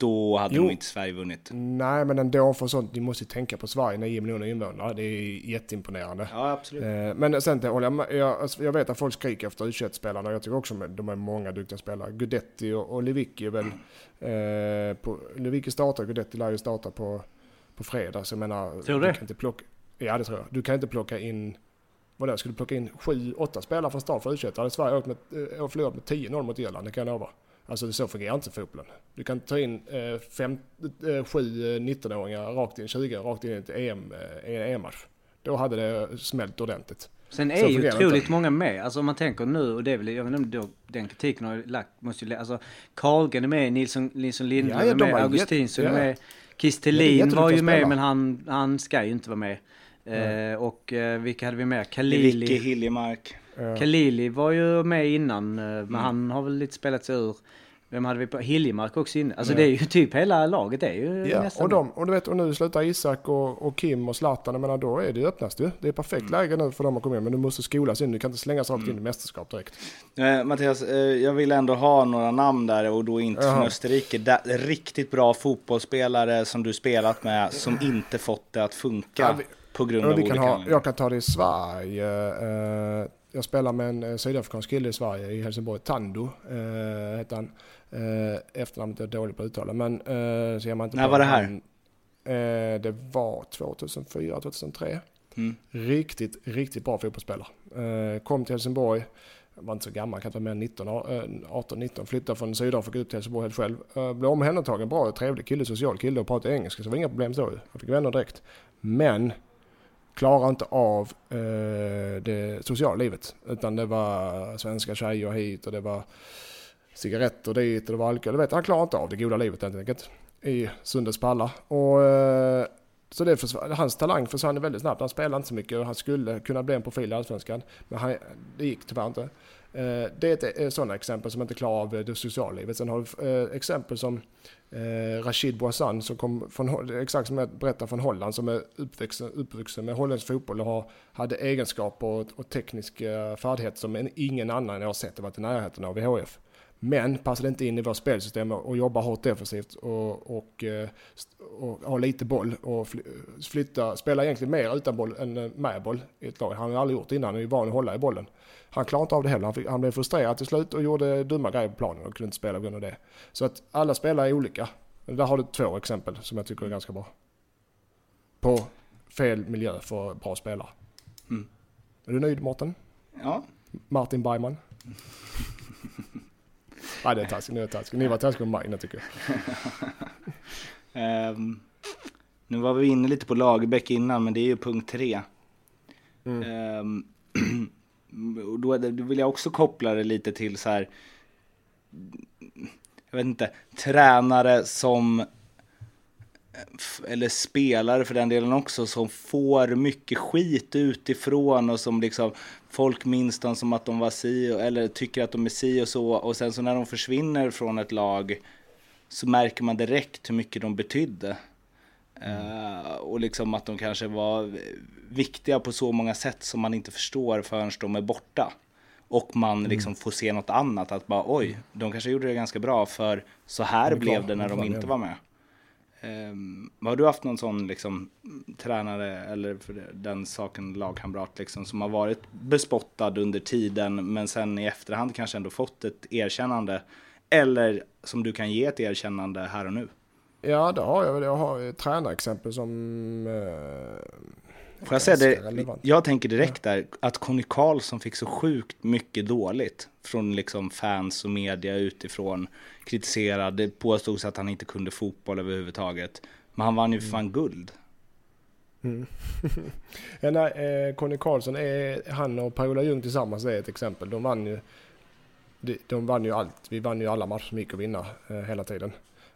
då hade jo. nog inte Sverige vunnit. Nej, men ändå för sånt, ni måste tänka på Sverige, 9 miljoner invånare. Det är jätteimponerande. Ja, absolut. Eh, men sen håller jag jag, alltså, jag vet att folk skriker efter U21-spelarna. Jag tycker också att de är många duktiga spelare. Gudetti och, och Lewicki är väl... Eh, på, Lewicki startar, Gudetti lär ju starta på, på fredag. Så jag menar... Tror du det? Kan inte plocka, ja, det tror jag. Du kan inte plocka in... Vad det, skulle du plocka in sju, åtta spelare från start för U21 hade Sverige åkt med, äh, förlorat med 10-0 mot Irland, det kan jag lova. Alltså så fungerar inte fotbollen. Du kan ta in eh, fem, eh, sju 19-åringar eh, rakt in, 20 rakt in i ett EM, eh, EM-match. Då hade det smält ordentligt. Sen är ju otroligt inte. många med. Alltså om man tänker nu, och det är väl, jag vet inte om den kritiken har lagt, måste ju, alltså Karlgren är med, Nilsson, Nilsson Lindlund ja, ja, är med, Augustinsson är med. Kistelin var ju med men han, han ska ju inte vara med. Mm. Eh, och eh, vilka hade vi med? Kalili. Vicky Hiljemark. Kalili var ju med innan, eh, men mm. han har väl lite spelat sig ur. Vem hade vi på? Hiljemark också inne. Alltså ja. det är ju typ hela laget det är ju ja. nästan och, de, och du vet, och nu slutar Isak och, och Kim och Zlatan. Jag menar då är det öppnast ju. Det är perfekt mm. läge nu för dem att komma in. Men du måste skolas in. Du kan inte slängas rakt mm. in i mästerskap direkt. Eh, Mattias, eh, jag vill ändå ha några namn där och då inte från Österrike. Da, riktigt bra fotbollsspelare som du spelat med som inte fått det att funka. Ja, vi, på grund av olika ha, Jag kan ta det i Sverige. Eh, jag spelar med en sydafrikansk kille i Sverige, i Helsingborg. Tando eh, heter han. Eh, efternamnet är dåligt på att uttala. Men eh, så man inte När var det här? eh, det var 2004, 2003. Mm. Riktigt, riktigt bra fotbollsspelare. Eh, kom till Helsingborg. Var inte så gammal, kanske mer 19, 18, 19. Flyttade från Sydafrika ut till Helsingborg helt själv. Eh, blev omhändertagen, bra, trevlig kille, social kille och pratade engelska. Så det var inga problem så. Jag fick vänner direkt. Men klarar inte av eh, det sociala livet. Utan det var svenska tjejer hit och det var cigaretter dit och det var alkohol. Du vet, han klarar inte av det goda livet helt enkelt. I Sundets palla. Och, eh, så det försvann, hans talang försvann väldigt snabbt. Han spelade inte så mycket och han skulle kunna bli en profil i Allsvenskan. Men han, det gick tyvärr inte. Eh, det är ett eh, sådana exempel som inte klarar av det sociala livet. Sen har du eh, exempel som eh, Rashid Bouassan som kom från, exakt som jag berättade från Holland, som är uppvuxen, uppvuxen med holländsk fotboll och har, hade egenskaper och, och tekniska eh, färdigheter som ingen annan jag har sett varit i närheten av i HF. Men passade inte in i vårt spelsystem och jobbar hårt defensivt och, och, och, har lite boll och flytta, spelar egentligen mer utan boll än med boll i ett lag. Han har aldrig gjort det innan, han är van att hålla i bollen. Han klarade inte av det heller. Han, fick, han blev frustrerad till slut och gjorde dumma grejer på planen och kunde inte spela på grund av det. Så att alla spelare är olika. Där har du två exempel som jag tycker är ganska bra. På fel miljö för bra spelare. Mm. Är du nöjd Mårten? Ja. Martin Bergman? [laughs] Nej, det är taskigt. Nu är det taskigt. Ni var taskiga med mig tycker jag. Um, [laughs] nu var vi inne lite på Lagerbäck innan, men det är ju punkt tre. Mm. Um, [clears throat] och då, då vill jag också koppla det lite till så här, jag vet inte, tränare som eller spelare för den delen också, som får mycket skit utifrån och som liksom folk minns dem som att de var si eller tycker att de är si och så och sen så när de försvinner från ett lag så märker man direkt hur mycket de betydde. Mm. Och liksom att de kanske var viktiga på så många sätt som man inte förstår förrän de är borta. Och man mm. liksom får se något annat, att bara oj, de kanske gjorde det ganska bra för så här blev det när de inte var med. Um, har du haft någon sån liksom, tränare eller för den saken lagkamrat liksom, som har varit bespottad under tiden men sen i efterhand kanske ändå fått ett erkännande? Eller som du kan ge ett erkännande här och nu? Ja, det har jag. Jag har tränarexempel som eh, Får jag säga det? Jag tänker direkt där att Conny Karlsson fick så sjukt mycket dåligt från liksom fans och media utifrån. Kritiserad, det påstods att han inte kunde fotboll överhuvudtaget. Men han vann ju mm. fan guld. Mm. [laughs] ja, nej, eh, Conny Karlsson, är, han och Per-Ola Ljung tillsammans är ett exempel. De vann ju, de, de vann ju allt. Vi vann ju alla matcher som gick att vinna eh, hela tiden.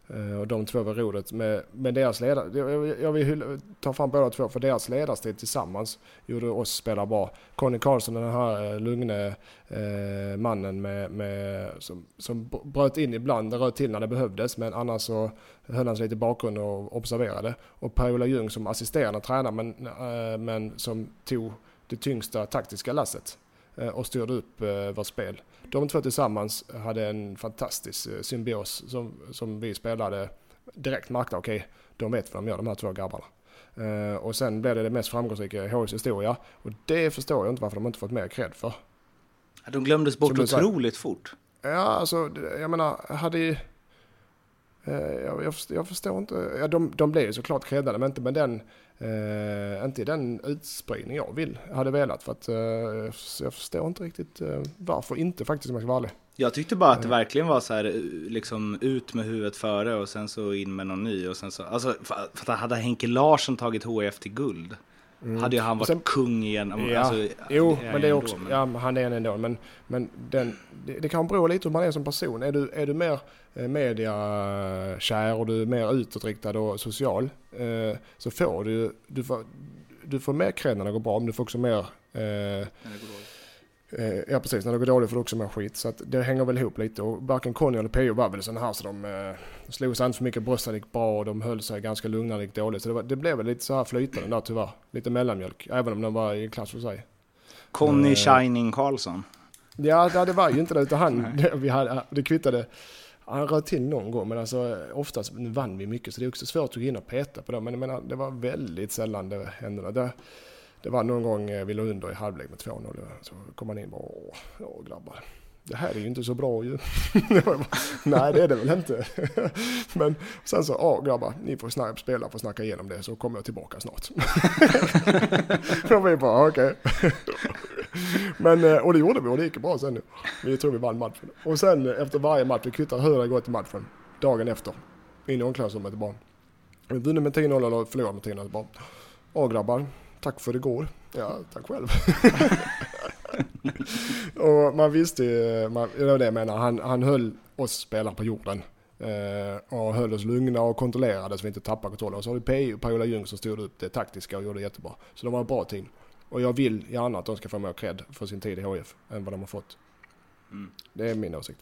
Eh, och de två var roligt. Men, men deras ledare. Jag, jag vill ta fram båda två för deras ledarstil tillsammans gjorde oss spela bra. Conny Karlsson, den här eh, lugne eh, mannen med, med, som, som bröt in ibland, det röt till när det behövdes men annars så höll han sig lite i bakgrunden och observerade. Och Per-Ola Ljung som assisterande tränare men, eh, men som tog det tyngsta taktiska lasset. Eh, och styrde upp eh, vårt spel. De två tillsammans hade en fantastisk eh, symbios som, som vi spelade direkt märkte, okej, okay, de vet vad de gör de här två grabbarna. Uh, och sen blev det det mest framgångsrika i HIs historia. Och det förstår jag inte varför de inte fått mer cred för. De glömdes bort otroligt fort. Ja, alltså jag menar, hade... Uh, jag, jag, jag, förstår inte. Ja, de, de blev ju såklart creddade, men inte med den Uh, inte i den utspridning jag vill, hade velat. För att uh, jag förstår inte riktigt uh, varför inte faktiskt om jag ska vara ärlig. Jag tyckte bara att det verkligen var så här, liksom ut med huvudet före och sen så in med någon ny. Och sen så, alltså, för, för att hade Henke Larsson tagit HF till guld, Mm. Hade ju han varit sen, kung igen. Ja, alltså, jo, men det är också, ändå, men... ja, han är en ändå. Men, men den, det, det kan bero lite hur man är som person. Är du, är du mer eh, mediakär och du är mer utåtriktad och social eh, så får du, du får, du får mer cred när det går bra, men du får också mer eh, Eh, ja precis, när det går dåligt får du också mer skit. Så att det hänger väl ihop lite. Och varken Conny eller P.O. var väl sådana här så de eh, slog sig inte för mycket brösten, gick bra och de höll sig ganska lugna när det gick dåligt. Så det, var, det blev väl lite så här flytande där tyvärr. Lite mellanmjölk, även om de var i klass för sig. Conny eh, Shining Karlsson? Ja, det var ju inte det utan han, det, [laughs] vi hade, det kvittade. Han röt till någon gång men alltså oftast vann vi mycket så det är också svårt att gå in och peta på det. Men jag menar, det var väldigt sällan det hände. Det, det var någon gång eh, vi låg under i halvlek med 2-0. Så kom han in och bara, åh, grabbar. Det här är ju inte så bra ju. [laughs] Nej det är det väl inte. [laughs] Men sen så, ja grabbar, ni får snabbt spela får snacka igenom det så kommer jag tillbaka snart. [laughs] och vi bara, okej. Okay. Men, eh, och det gjorde vi och det gick bra sen nu. Vi tror vi vann matchen. Och sen eh, efter varje match, vi kvittar hur det gått i matchen. Dagen efter. In i omklädningsrummet bara. Vi vinner med 10-0 eller förlorar med 10-0 bara. Ja grabbar, tack för igår. Ja, tack själv. [laughs] och man visste ju, man, det var det jag menar, han, han höll oss spelare på jorden. Eh, och höll oss lugna och kontrollerade så vi inte tappade kontrollen. Och så har vi Per-Ola Ljung som stod upp det taktiska och gjorde det jättebra. Så de var ett bra team. Och jag vill gärna att de ska få mer cred för sin tid i HF än vad de har fått. Mm. Det är min åsikt.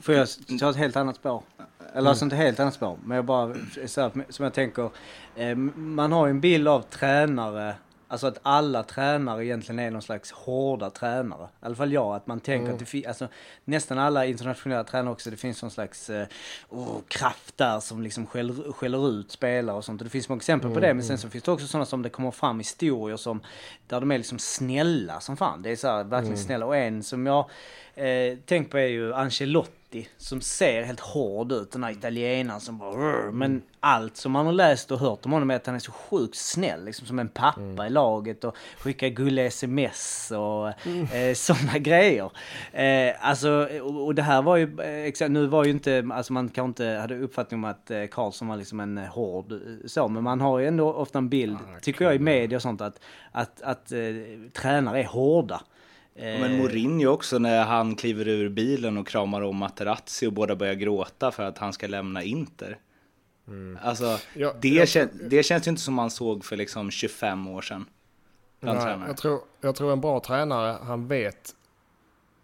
Får jag ta ett helt annat spår? Eller mm. alltså inte helt annat spår, men jag bara, så här, som jag tänker, eh, man har ju en bild av tränare Alltså att alla tränare egentligen är någon slags hårda tränare. I alla fall jag, att man tänker mm. att det finns, alltså nästan alla internationella tränare också, det finns någon slags eh, oh, kraft där som liksom skäller, skäller ut spelare och sånt. Och det finns många exempel mm. på det, men sen mm. så finns det också sådana som det kommer fram historier som, där de är liksom snälla som fan. Det är så här, verkligen mm. snälla. Och en som jag eh, tänkt på är ju Ancelotti Totti som ser helt hård ut, den här italienaren som bara Men allt som man har läst och hört om honom är att han är så sjukt snäll, liksom som en pappa i laget och skickar gulliga sms och eh, [laughs] sådana grejer. Eh, alltså, och, och det här var ju, eh, nu var ju inte, alltså man kanske inte hade uppfattning om att eh, Karlsson var liksom en eh, hård eh, så, men man har ju ändå ofta en bild, tycker jag i media och sånt, att, att, att eh, tränare är hårda. Eh, Men Mourinho också när han kliver ur bilen och kramar om Materazzi och båda börjar gråta för att han ska lämna Inter. Alltså, Ja, det, jag- kän, det känns ju inte som man såg för liksom 25 år sedan. Nej, jag, tror, jag tror en bra tränare, han vet.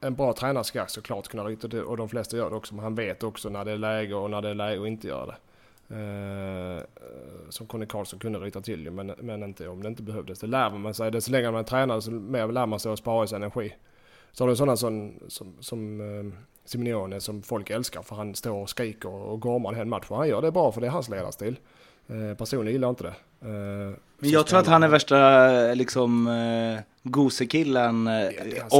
En bra tränare ska såklart kunna ryta till, och de flesta gör det också, men han vet också när det är läge och när det är läge att inte göra det. Eh, som Conny Karlsson kunde ryta till ju, men, men inte om det inte behövdes. Det lär man sig. Desto längre man är tränare, desto mer lär man sig att spara sin energi. Så har du sådana som, som, som eh, Simeone som folk älskar för han står och skriker och gormar en hel match. Och han gör det bra för det är hans ledarstil. Eh, personligen gillar jag inte det. Eh, jag tror att han är värsta liksom eh, gosekillen eh, det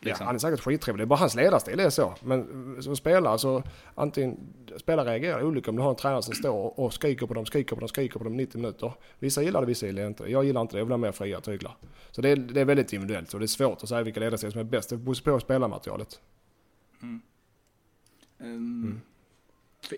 kamera. Ja, Liksom. han är säkert skittrevlig. Det är bara hans ledarstil är så. Men som spelare så antingen spelare reagerar olika om du har en tränare som står och skriker på dem, skriker på dem, skriker på dem 90 minuter. Vissa gillar det, vissa gillar inte det. Jag gillar inte det. Jag vill ha mer fria tyglar. Så det är, det är väldigt individuellt och det är svårt att säga vilka ledarstil som är bäst. Det beror på spelarmaterialet. Mm.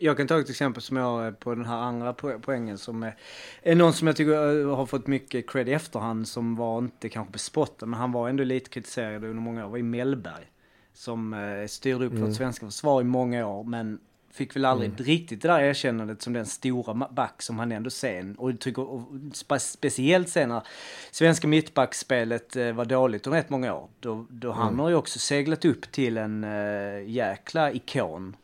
Jag kan ta ett exempel som jag har på den här andra po- poängen som är, är någon som jag tycker eh, har fått mycket cred i efterhand som var inte kanske bespottad men han var ändå lite kritiserad under många år. var i Mellberg. Som eh, styrde upp vårt svenska försvar i många år men fick väl aldrig riktigt det där erkännandet som den stora back som han ändå sen. Och, tycker, och spe, speciellt sen när svenska mittbackspelet eh, var dåligt om rätt många år. Då, då han har ju också seglat upp till en eh, jäkla ikon.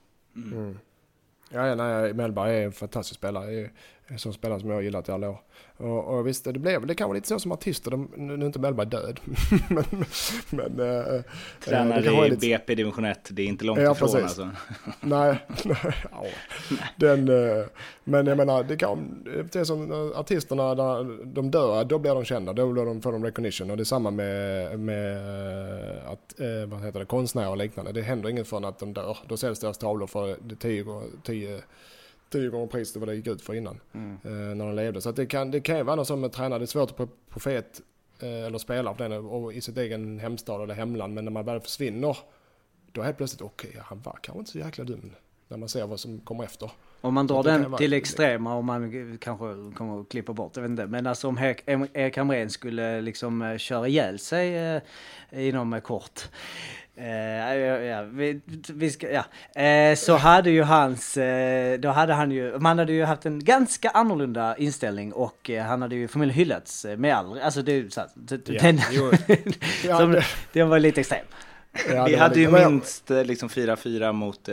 Ja, ja, nej, Mellberg är en fantastisk spelare. En sån spelare som jag har gillat i alla år. Och, och visst, det blev det kan vara lite så som artister. De, nu är inte Mellberg död. [laughs] men, men, eh, eh, det Tränar i lite- BP division 1, det är inte långt Ja, ifrån precis. alltså. [laughs] Nej, nej, [laughs] ja. Den, eh, men jag menar, det, kan, det är som artisterna, när de dör, då blir de kända, då blir de, får de recognition. Och det är samma med, med eh, att, eh, vad heter det, konstnärer och liknande. Det händer inget förrän att de dör. Då säljs deras tavlor för det tio, gånger- tio, tio gånger priset vad det gick ut för innan. Eh, när de levde. Så det, kan, det kan ju vara något som tränare, det är svårt att vara profet eh, eller spela för den och i sitt egen hemstad eller hemland. Men när man väl försvinner, då är helt plötsligt, okej, han var kanske inte så jäkla dum. När man ser vad som kommer efter. Om man drar den vara- till extrema och man kanske kommer att klippa bort, jag vet inte. Men alltså om Erik Hamrén skulle liksom eh, köra ihjäl sig inom kort. Eh, ja, ja, vi, vi ska, ja. Eh, så hade ju hans, eh, då hade han ju, man hade ju haft en ganska annorlunda inställning och eh, han hade ju förmodligen hyllats eh, med all, alltså det är ju så här, d- d- Ja, den, [laughs] som, det- det var lite extrem. Ja, Vi hade ju minst eh, liksom 4-4 mot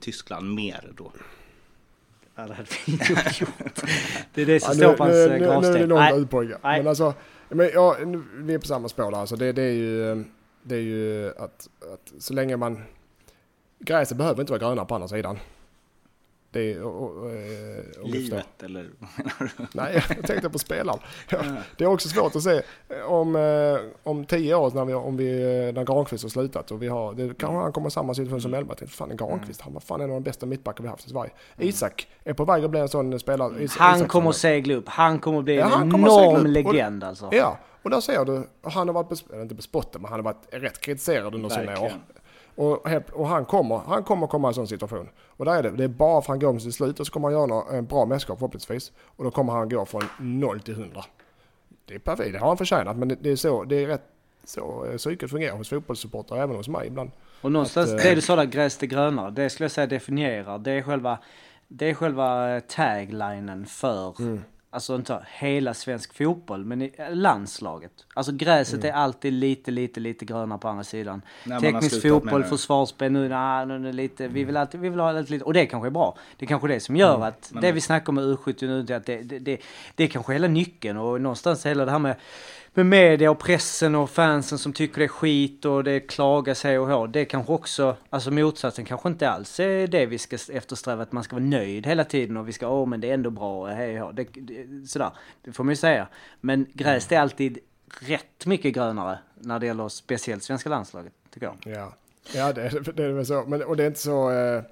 Tyskland mer då. Ja, det hade vi nog gjort. [laughs] Det är det som Ja, står på hans eh, nu, är det gravsten. långt ut pojkar. Men alltså, men, ja, nu, vi är på samma spår där. Alltså, det, det är ju, det är ju att, att så länge man... Gräset behöver inte vara gröna på andra sidan. Är, och, och, eh, om du förstår. Livet eller? Nej, jag tänkte på spelaren. Ja, [laughs] det är också svårt att se om, eh, om tio år när, vi, om vi, eh, när Granqvist har slutat och vi har, det kanske han kommer i samma situation som Elba. Tänkte, Fan, Granqvist, han var fan en av de bästa mittbackar vi haft i Sverige. Isak är på väg att bli en sån spelare. Is- Han Isak kommer att segla upp. Han kommer att bli Ja, en enorm. Och- legend alltså. Ja, och där ser du, han har varit, bes- inte bespottad, men han har varit rätt kritiserad under sina år. Och, och han kommer, han kommer komma i en sån situation. Och där är det, det är bara för att han går med sitt slut och så kommer han göra en bra mästerskap förhoppningsvis. Och då kommer han gå från 0 till 100. Det är perfekt, det har han förtjänat, men det, det är så, det är rätt så eh, psyket fungerar hos fotbollssupportrar, även hos mig ibland. Och någonstans, Att, eh, det du sa där, gräs till grönare, det skulle jag säga definierar, det är själva, det är själva eh, taglinen för, Mm. Alltså inte hela svensk fotboll, men i eh, landslaget. Alltså gräset Mm. är alltid lite, lite, lite grönare på andra sidan. När Teknisk fotboll, försvarsspel, nu, nah, nu är lite, vi vill alltid, vi vill ha lite, lite, och det kanske är bra. Det är kanske det som gör att, Men- det vi snackar om med U70 nu, det, att det, det, det, det är kanske hela nyckeln och någonstans hela det här med med media och pressen och fansen som tycker det är skit och det klagas sig och hår. Det kanske också, alltså motsatsen kanske inte alls är det vi ska eftersträva, att man ska vara nöjd hela tiden och vi ska, åh men det är ändå bra, hej och hå. det, det, sådär. Det får man ju säga. Men gräs är alltid rätt mycket grönare när det gäller speciellt svenska landslaget, tycker jag. Ja. Ja, det, det är väl så. Men, och det är inte så... Eh,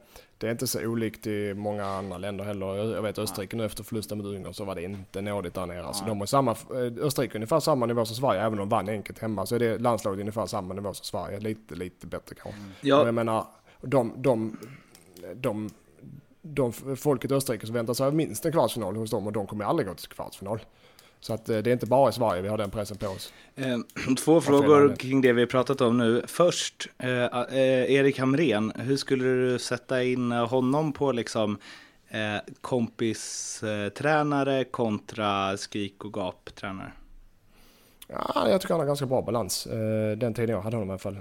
det är inte så olikt i många andra länder heller. Jag vet Österrike nu efter förlusten mot Ungern så var det inte nådigt där nere. Alltså, de har samma, eh, Österrike är ungefär samma nivå som Sverige, även om de vann enkelt hemma. Så är det landslaget ungefär samma nivå som Sverige. Lite, lite bättre kanske. Men Ja, jag menar, de, de, de, de, folket i Österrike som väntar sig minst en kvartsfinal hos dem och de kommer aldrig gå till kvartsfinal. Så att eh, det är inte bara i Sverige vi har den pressen på oss. Eh, [clears throat] två frågor kring det vi pratat om nu. Först, eh, Erik Hamrén, hur skulle du sätta in honom på liksom kompistränare kontra skrik och gap-tränare? Ja, jag tycker han har ganska bra balans. Den tiden jag hade honom i alla fall.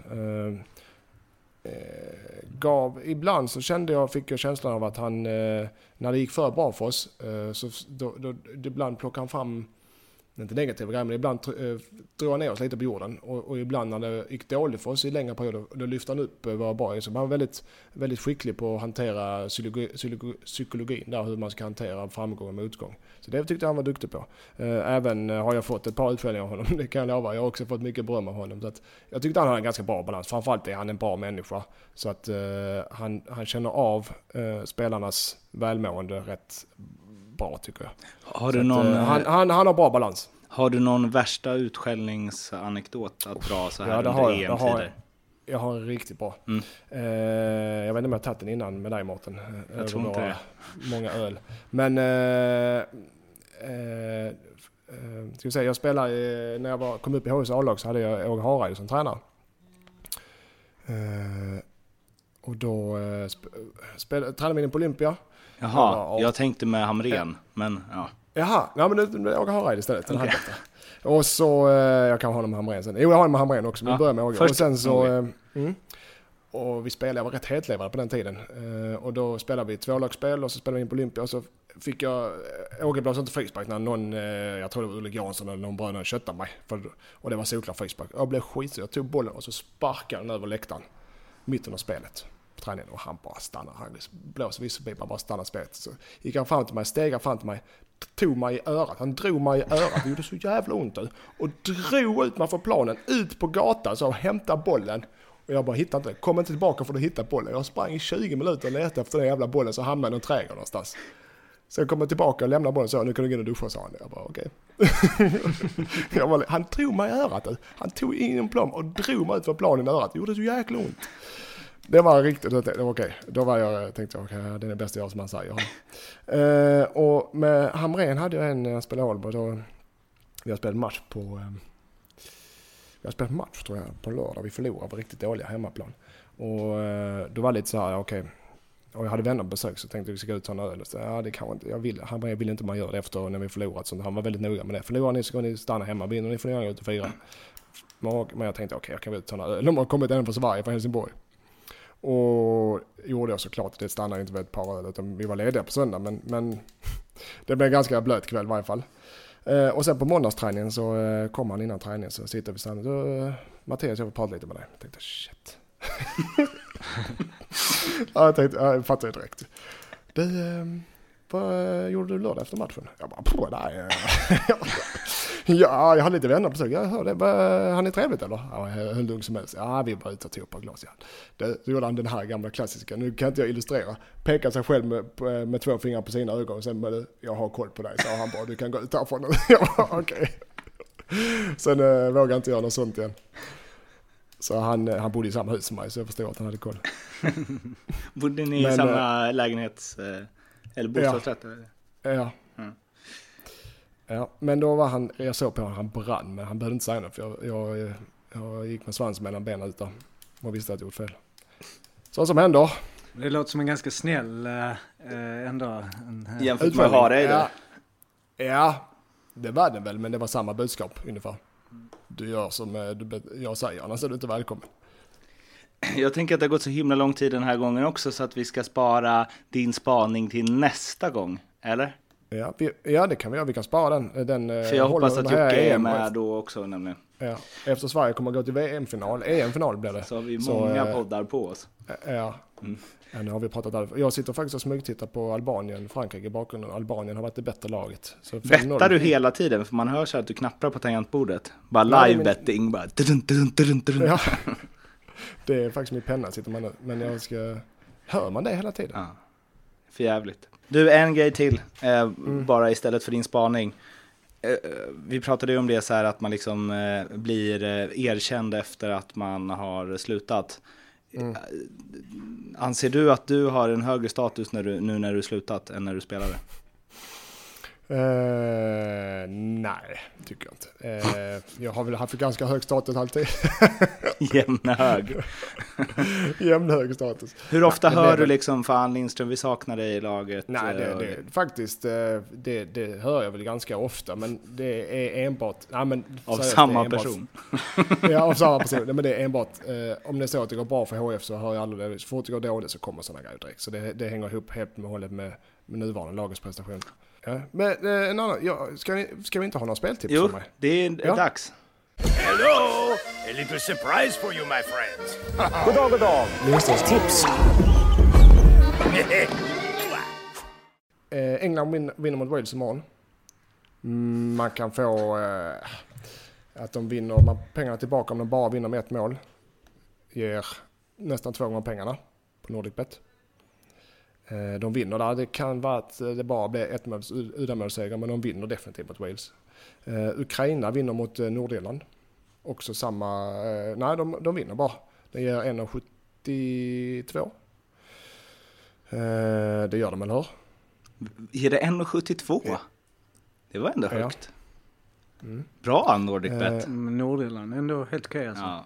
Gav, ibland så kände jag, fick jag känslan av att han, när det gick för bra för oss, så då, då, ibland plockade han fram, inte negativa grejer, men ibland eh, drar drog han ner oss lite på jorden. Och, och ibland när det gick dåligt för oss i längre perioder, då lyfte han upp eh, våra bra. Så han var väldigt, väldigt skicklig på att hantera psykologi, psykologin där, hur man ska hantera framgång och motgång. Så det tyckte jag han var duktig på. Eh, även har jag fått ett par utskällningar av honom, [laughs] det kan jag lova. Jag har också fått mycket beröm av honom. Så att jag tyckte han hade en ganska bra balans. Framförallt är han en bra människa. Så att han, han känner av spelarnas välmående rätt bra tycker jag. Har du, att, någon, eh, han, han, han har bra balans. har du någon värsta utskällningsanekdot att dra så här Ja, det under jag. EM-tider? jag. Jag har en riktigt bra. Mm. Eh, jag vet inte om jag tagit den innan med dig Mårten. eh, över tror inte det. Många öl. Men... Eh, eh, ska vi säga, jag spelade, när jag var, kom upp i HIs A-lag så hade jag Åge Hareide som tränare. Och då sp spelade, tränade vi på Olympia. Jaha, Ja, jag tänkte med Hamrén, men ja. Jaha, nej men det, det Åge Hareide istället. Den Okej. här. Och så, eh, jag kan ha honom med Hamrén sen. Jo jag har honom med Hamrén också, men Ja, vi börjar med Åge. Och sen så, eh, mm, och vi spelade, jag var rätt hetlevrad på den tiden. Eh, och då spelade vi tvålagsspel och så spelade vi in på Olympia och så fick jag, Åge blåste inte frispark när någon, jag tror det var Ulrik Jansson eller någon bröderna köttade mig. För, och det var solklar frispark. Jag blev skitsur, jag tog bollen och så sparkade den över läktaren. Mitten av spelet. På träningen och han bara stannar. Han liksom blåser visselpipa bara stannar spelet. Så gick han fram till mig, stegade fram till mig, tog mig i örat. Han drog mig i örat. Det gjorde så jävla ont nu. Och drog ut mig från planen, ut på gatan så hämta bollen. Och jag bara hittade inte den. Kom inte tillbaka för att hitta bollen. Jag sprang i 20 minuter och letade efter den jävla bollen så hamnade den i en trädgård någonstans. Sen kom jag tillbaka och lämnade bollen och sa nu kan du gå in och duscha sa han. Jag bara okej. [laughs] Okay. bara, han tog mig i örat du. Han tog in en plan och drog mig ut från planen i örat. Det gjorde så jäkla ont. Det var riktigt, det var okej. Då var jag, tänkte jag, okej, det är det bästa jag som han säger. uh, och med Hamrén hade jag en, när jag spelade Ålborg, då, vi har spelat match på, eh, vi har spelat match tror jag, på lördag. Vi förlorade, var riktigt dåliga hemmaplan. Och uh, då var det lite så här, okej. Och jag hade vänner på besök så tänkte vi ska gå ut och ta en öl. Så, ja, det kanske inte, jag vill, Hamrén ville inte man gör det efter när vi förlorat. Så han var väldigt noga med det. Förlorar ni så ska ni stanna hemma, vinner ni får ni gå ut och fira. Men jag tänkte okej, jag kan väl ta en öl. De har kommit även från Sverige, från Helsingborg. Och gjorde jag såklart. Det stannade inte vid ett par öl utan vi var lediga på söndag. Men, men [laughs] det blev en ganska blöt kväll i varje fall. Eh, och sen på måndagsträningen så eh, kom han innan träningen så sitter vi. Så, eh, Mattias jag vill prata lite med dig. Jag tänkte shit. [laughs] ja, jag tänkte, ja, jag fattar ju direkt. Du, eh, vad gjorde du lördag efter matchen? Jag bara, nej. [laughs] eh, [laughs] ja, jag hade lite vänner på besök. Jag hörde, han är trevligt eller? Ja, hur lugn som helst. Ja, vi var ute och tog ett par glas. Ja. Det, så gjorde han den här gamla klassiska. Nu kan inte jag illustrera. Pekade sig själv med, på- med två fingrar på sina ögon. Och sen med, jag har koll på dig. Så han bara, du kan gå ut härifrån nu. Jag bara, okej. Sen eh, vågade jag inte göra något sånt igen. Så han, eh, han bodde i samma hus som mig så jag förstår att han hade koll. [laughs] Bodde ni i Men, samma lägenhets... eh, Eller bostadsrätt? eller? Ja. Ja, men då var han, jag såg på honom, han brann, men han behövde inte säga något för jag, jag, jag gick med svans mellan benen ute och visste att jag gjort fel. Sånt som händer. Det låter som en ganska snäll eh, eh, ändå. En, Jämfört med Utmaning. Hareide? Ja. ja, det var det väl, men det var samma budskap ungefär. Du gör som eh, du, jag säger, annars är du inte välkommen. Jag tänker att det har gått så himla lång tid den här gången också så att vi ska spara din spaning till nästa gång. Eller? Ja, vi, ja det kan vi göra, vi kan spara den. den eh, För jag hoppas att Jocke är EM. med då också nämligen. Ja, efter Sverige kommer att gå till VM-final, EM-final blir det. Så har vi Så, många eh, poddar på oss. Ja. Mm. ja, nu har vi pratat. Jag sitter faktiskt och smygtittar på Albanien, Frankrike i bakgrunden. Albanien har varit det bättre laget. Så 5-0. Bettar du hela tiden? För man hör så att du knappar på tangentbordet. Bara Nej, live men- betting. Bara... dun, dun, dun, dun, dun. Ja. [laughs] Det är faktiskt min penna sitter man nu. Men jag ska... Hör man det hela tiden? Ja. För jävligt. Du, en grej till. Eh, Bara istället för din spaning. Eh, vi pratade ju om det så här att man liksom eh, blir eh, erkänd efter att man har slutat. Mm. Eh, Anser du att du har en högre status när du, nu när du slutat än när du spelade? Eh, nej, tycker jag inte. Eh, [laughs] jag har väl haft ganska hög status alltid. [laughs] Jämnhög. [laughs] Jämn hög status. Hur ofta Nej, hör du liksom fan Lindström, vi saknar dig i laget? Nej, det, eh, och- det, faktiskt, det, det hör jag väl ganska ofta, men det är enbart... Nej, men, Av seriöst, samma enbart- person? Ja, av samma person. Nej, men det är enbart, eh, om det är så att det går bra för HF så hör jag aldrig det. Så fort det går dåligt så kommer sådana grejer direkt. Så det, hänger ihop helt med hållet med, med nuvarande lagets prestation. Ja. Men eh, en annan, ja, ska, ni, ska vi inte ha några speltips Jo, för mig? det är Ja. dags. Hello! A little surprise for you, my friends. [laughs] Goddag, goddag. Tips. [laughs] Eh, England win, vinner mot Wales imorgon. Mm, man kan få eh, att de vinner man, pengarna tillbaka om de bara vinner med ett mål. Ger nästan två gånger pengarna på Nordicbet. Eh, de vinner där. Det kan vara att det bara blir ett måls uddamålsseger men de vinner definitivt mot Wales. Eh, Ukraina vinner mot eh, Nordirland. Också samma, eh, nej de, de vinner bara. Det ger 1,72. Eh, det gör de, eller hur? Är det 1,72? Det var ändå Ja. högt. Bra Nordic Bet. Eh, Mm, Nordirland, ändå helt okej alltså. Ja.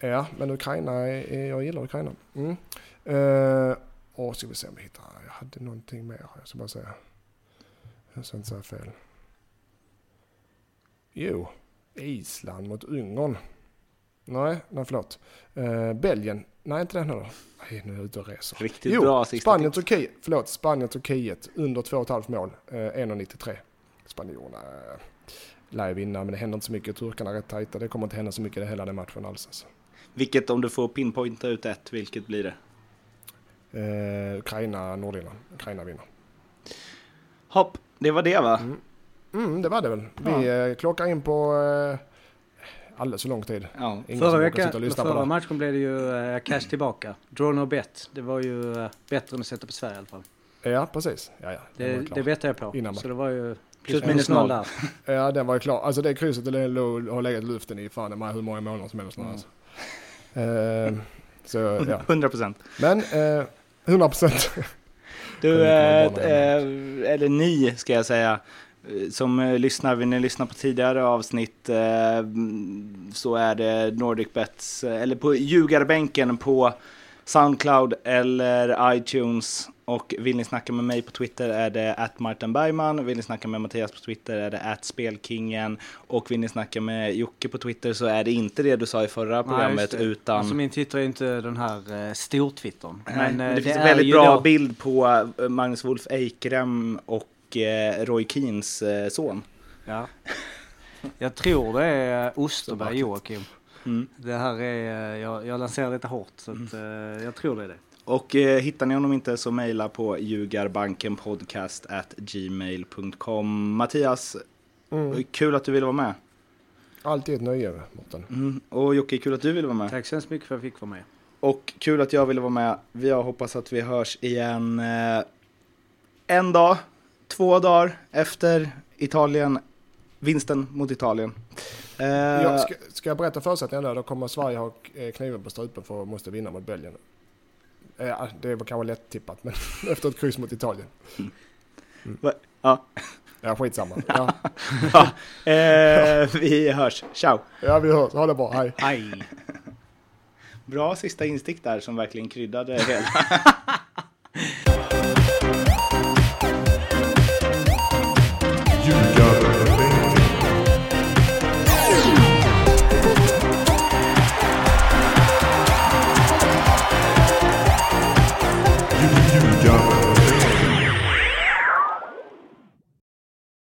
Ja, men Ukraina, jag gillar Ukraina. Mm. Uh, och ska vi se om vi hittar, jag hade någonting mer, jag ska bara säga. Jag ska inte säga fel. Jo, Island mot Ungern. Nej, nej förlåt. Uh, Belgien, nej inte den heller. Nej, nu är jag ute och reser. Riktigt jo, bra sista Spanien. Turkiet, förlåt, Spanien, Turkiet under 2,5 mål, uh, 1,93. Spanjorerna uh, lär vinna, men det händer inte så mycket. Turkarna är rätt tajta, det kommer inte hända så mycket i hela den matchen alls. Alltså. Vilket om du får pinpointa ut ett, vilket blir det? Eh, Ukraina, Nordirland. Ukraina vinner. Hopp, det var det va? Mm, det var det väl. Vi eh, klockar in på eh, alldeles för lång tid. Ja. Ingen Förra, veckan, förra det. matchen blev det ju eh, cash tillbaka. Draw no bet. Det var ju eh, bättre än att sätta på Sverige i alla fall. Ja, precis. Ja, ja. Det, klar. det bettade jag på. Innan så matchen. det var ju Plus minus noll. där. [laughs] Ja, den var ju klar. Alltså det krysset det låg- har legat i luften i fan med hur många månader som helst nu Mm. alltså. Eh, så ja. [laughs] 100 procent. Men eh, 100 procent. Du, eh, eh, eller ni ska jag säga, eh, som eh, lyssnar, vill ni lyssna på tidigare avsnitt eh, så är det Nordic Bets, eh, eller på ljugarbänken på Soundcloud eller iTunes. Och vill ni snacka med mig på Twitter är det att Martin Bergman. Vill ni snacka med Mattias på Twitter är det att Spelkingen. Och vill ni snacka med Jocke på Twitter så är det inte det du sa i förra Nej, programmet det. utan... Alltså min Twitter är inte den här eh, stortwittern. Nej, Men, men eh, det, finns en väldigt bra då- bild på eh, Magnus Wolf Eikrem och eh, Roy Keens eh, son. Ja. Jag tror det är Osterberg Joakim. Mm. Det här är, eh, jag, jag lanserar lite hårt så att, eh, jag tror det är det. Och eh, hittar ni honom inte så mejla på ljugarbankenpodcast at gmail.com. Mattias, Mm. kul att du ville vara med. Alltid ett nöje, Mårten. Mm. Och Jocke, kul att du ville vara med. Tack så hemskt mycket för att jag fick vara med. Och kul att jag ville vara med. Jag hoppas att vi hörs igen eh, en dag, två dagar efter Italien, vinsten mot Italien. Eh, Ja, ska, ska jag berätta förutsättningarna då? Då kommer Sverige ha eh, kniven på strupen för att måste vinna mot Belgien. Eh, det var kanske lätt tippat, men [laughs] efter ett kryss mot Italien. va- ja. Ja, skitsamma. [laughs] Ja, Ja, eh, vi hörs. Ciao! ja vi hörs. Ha det bra. Hej. Aj! Bra sista instick där som verkligen kryddade hela. [laughs]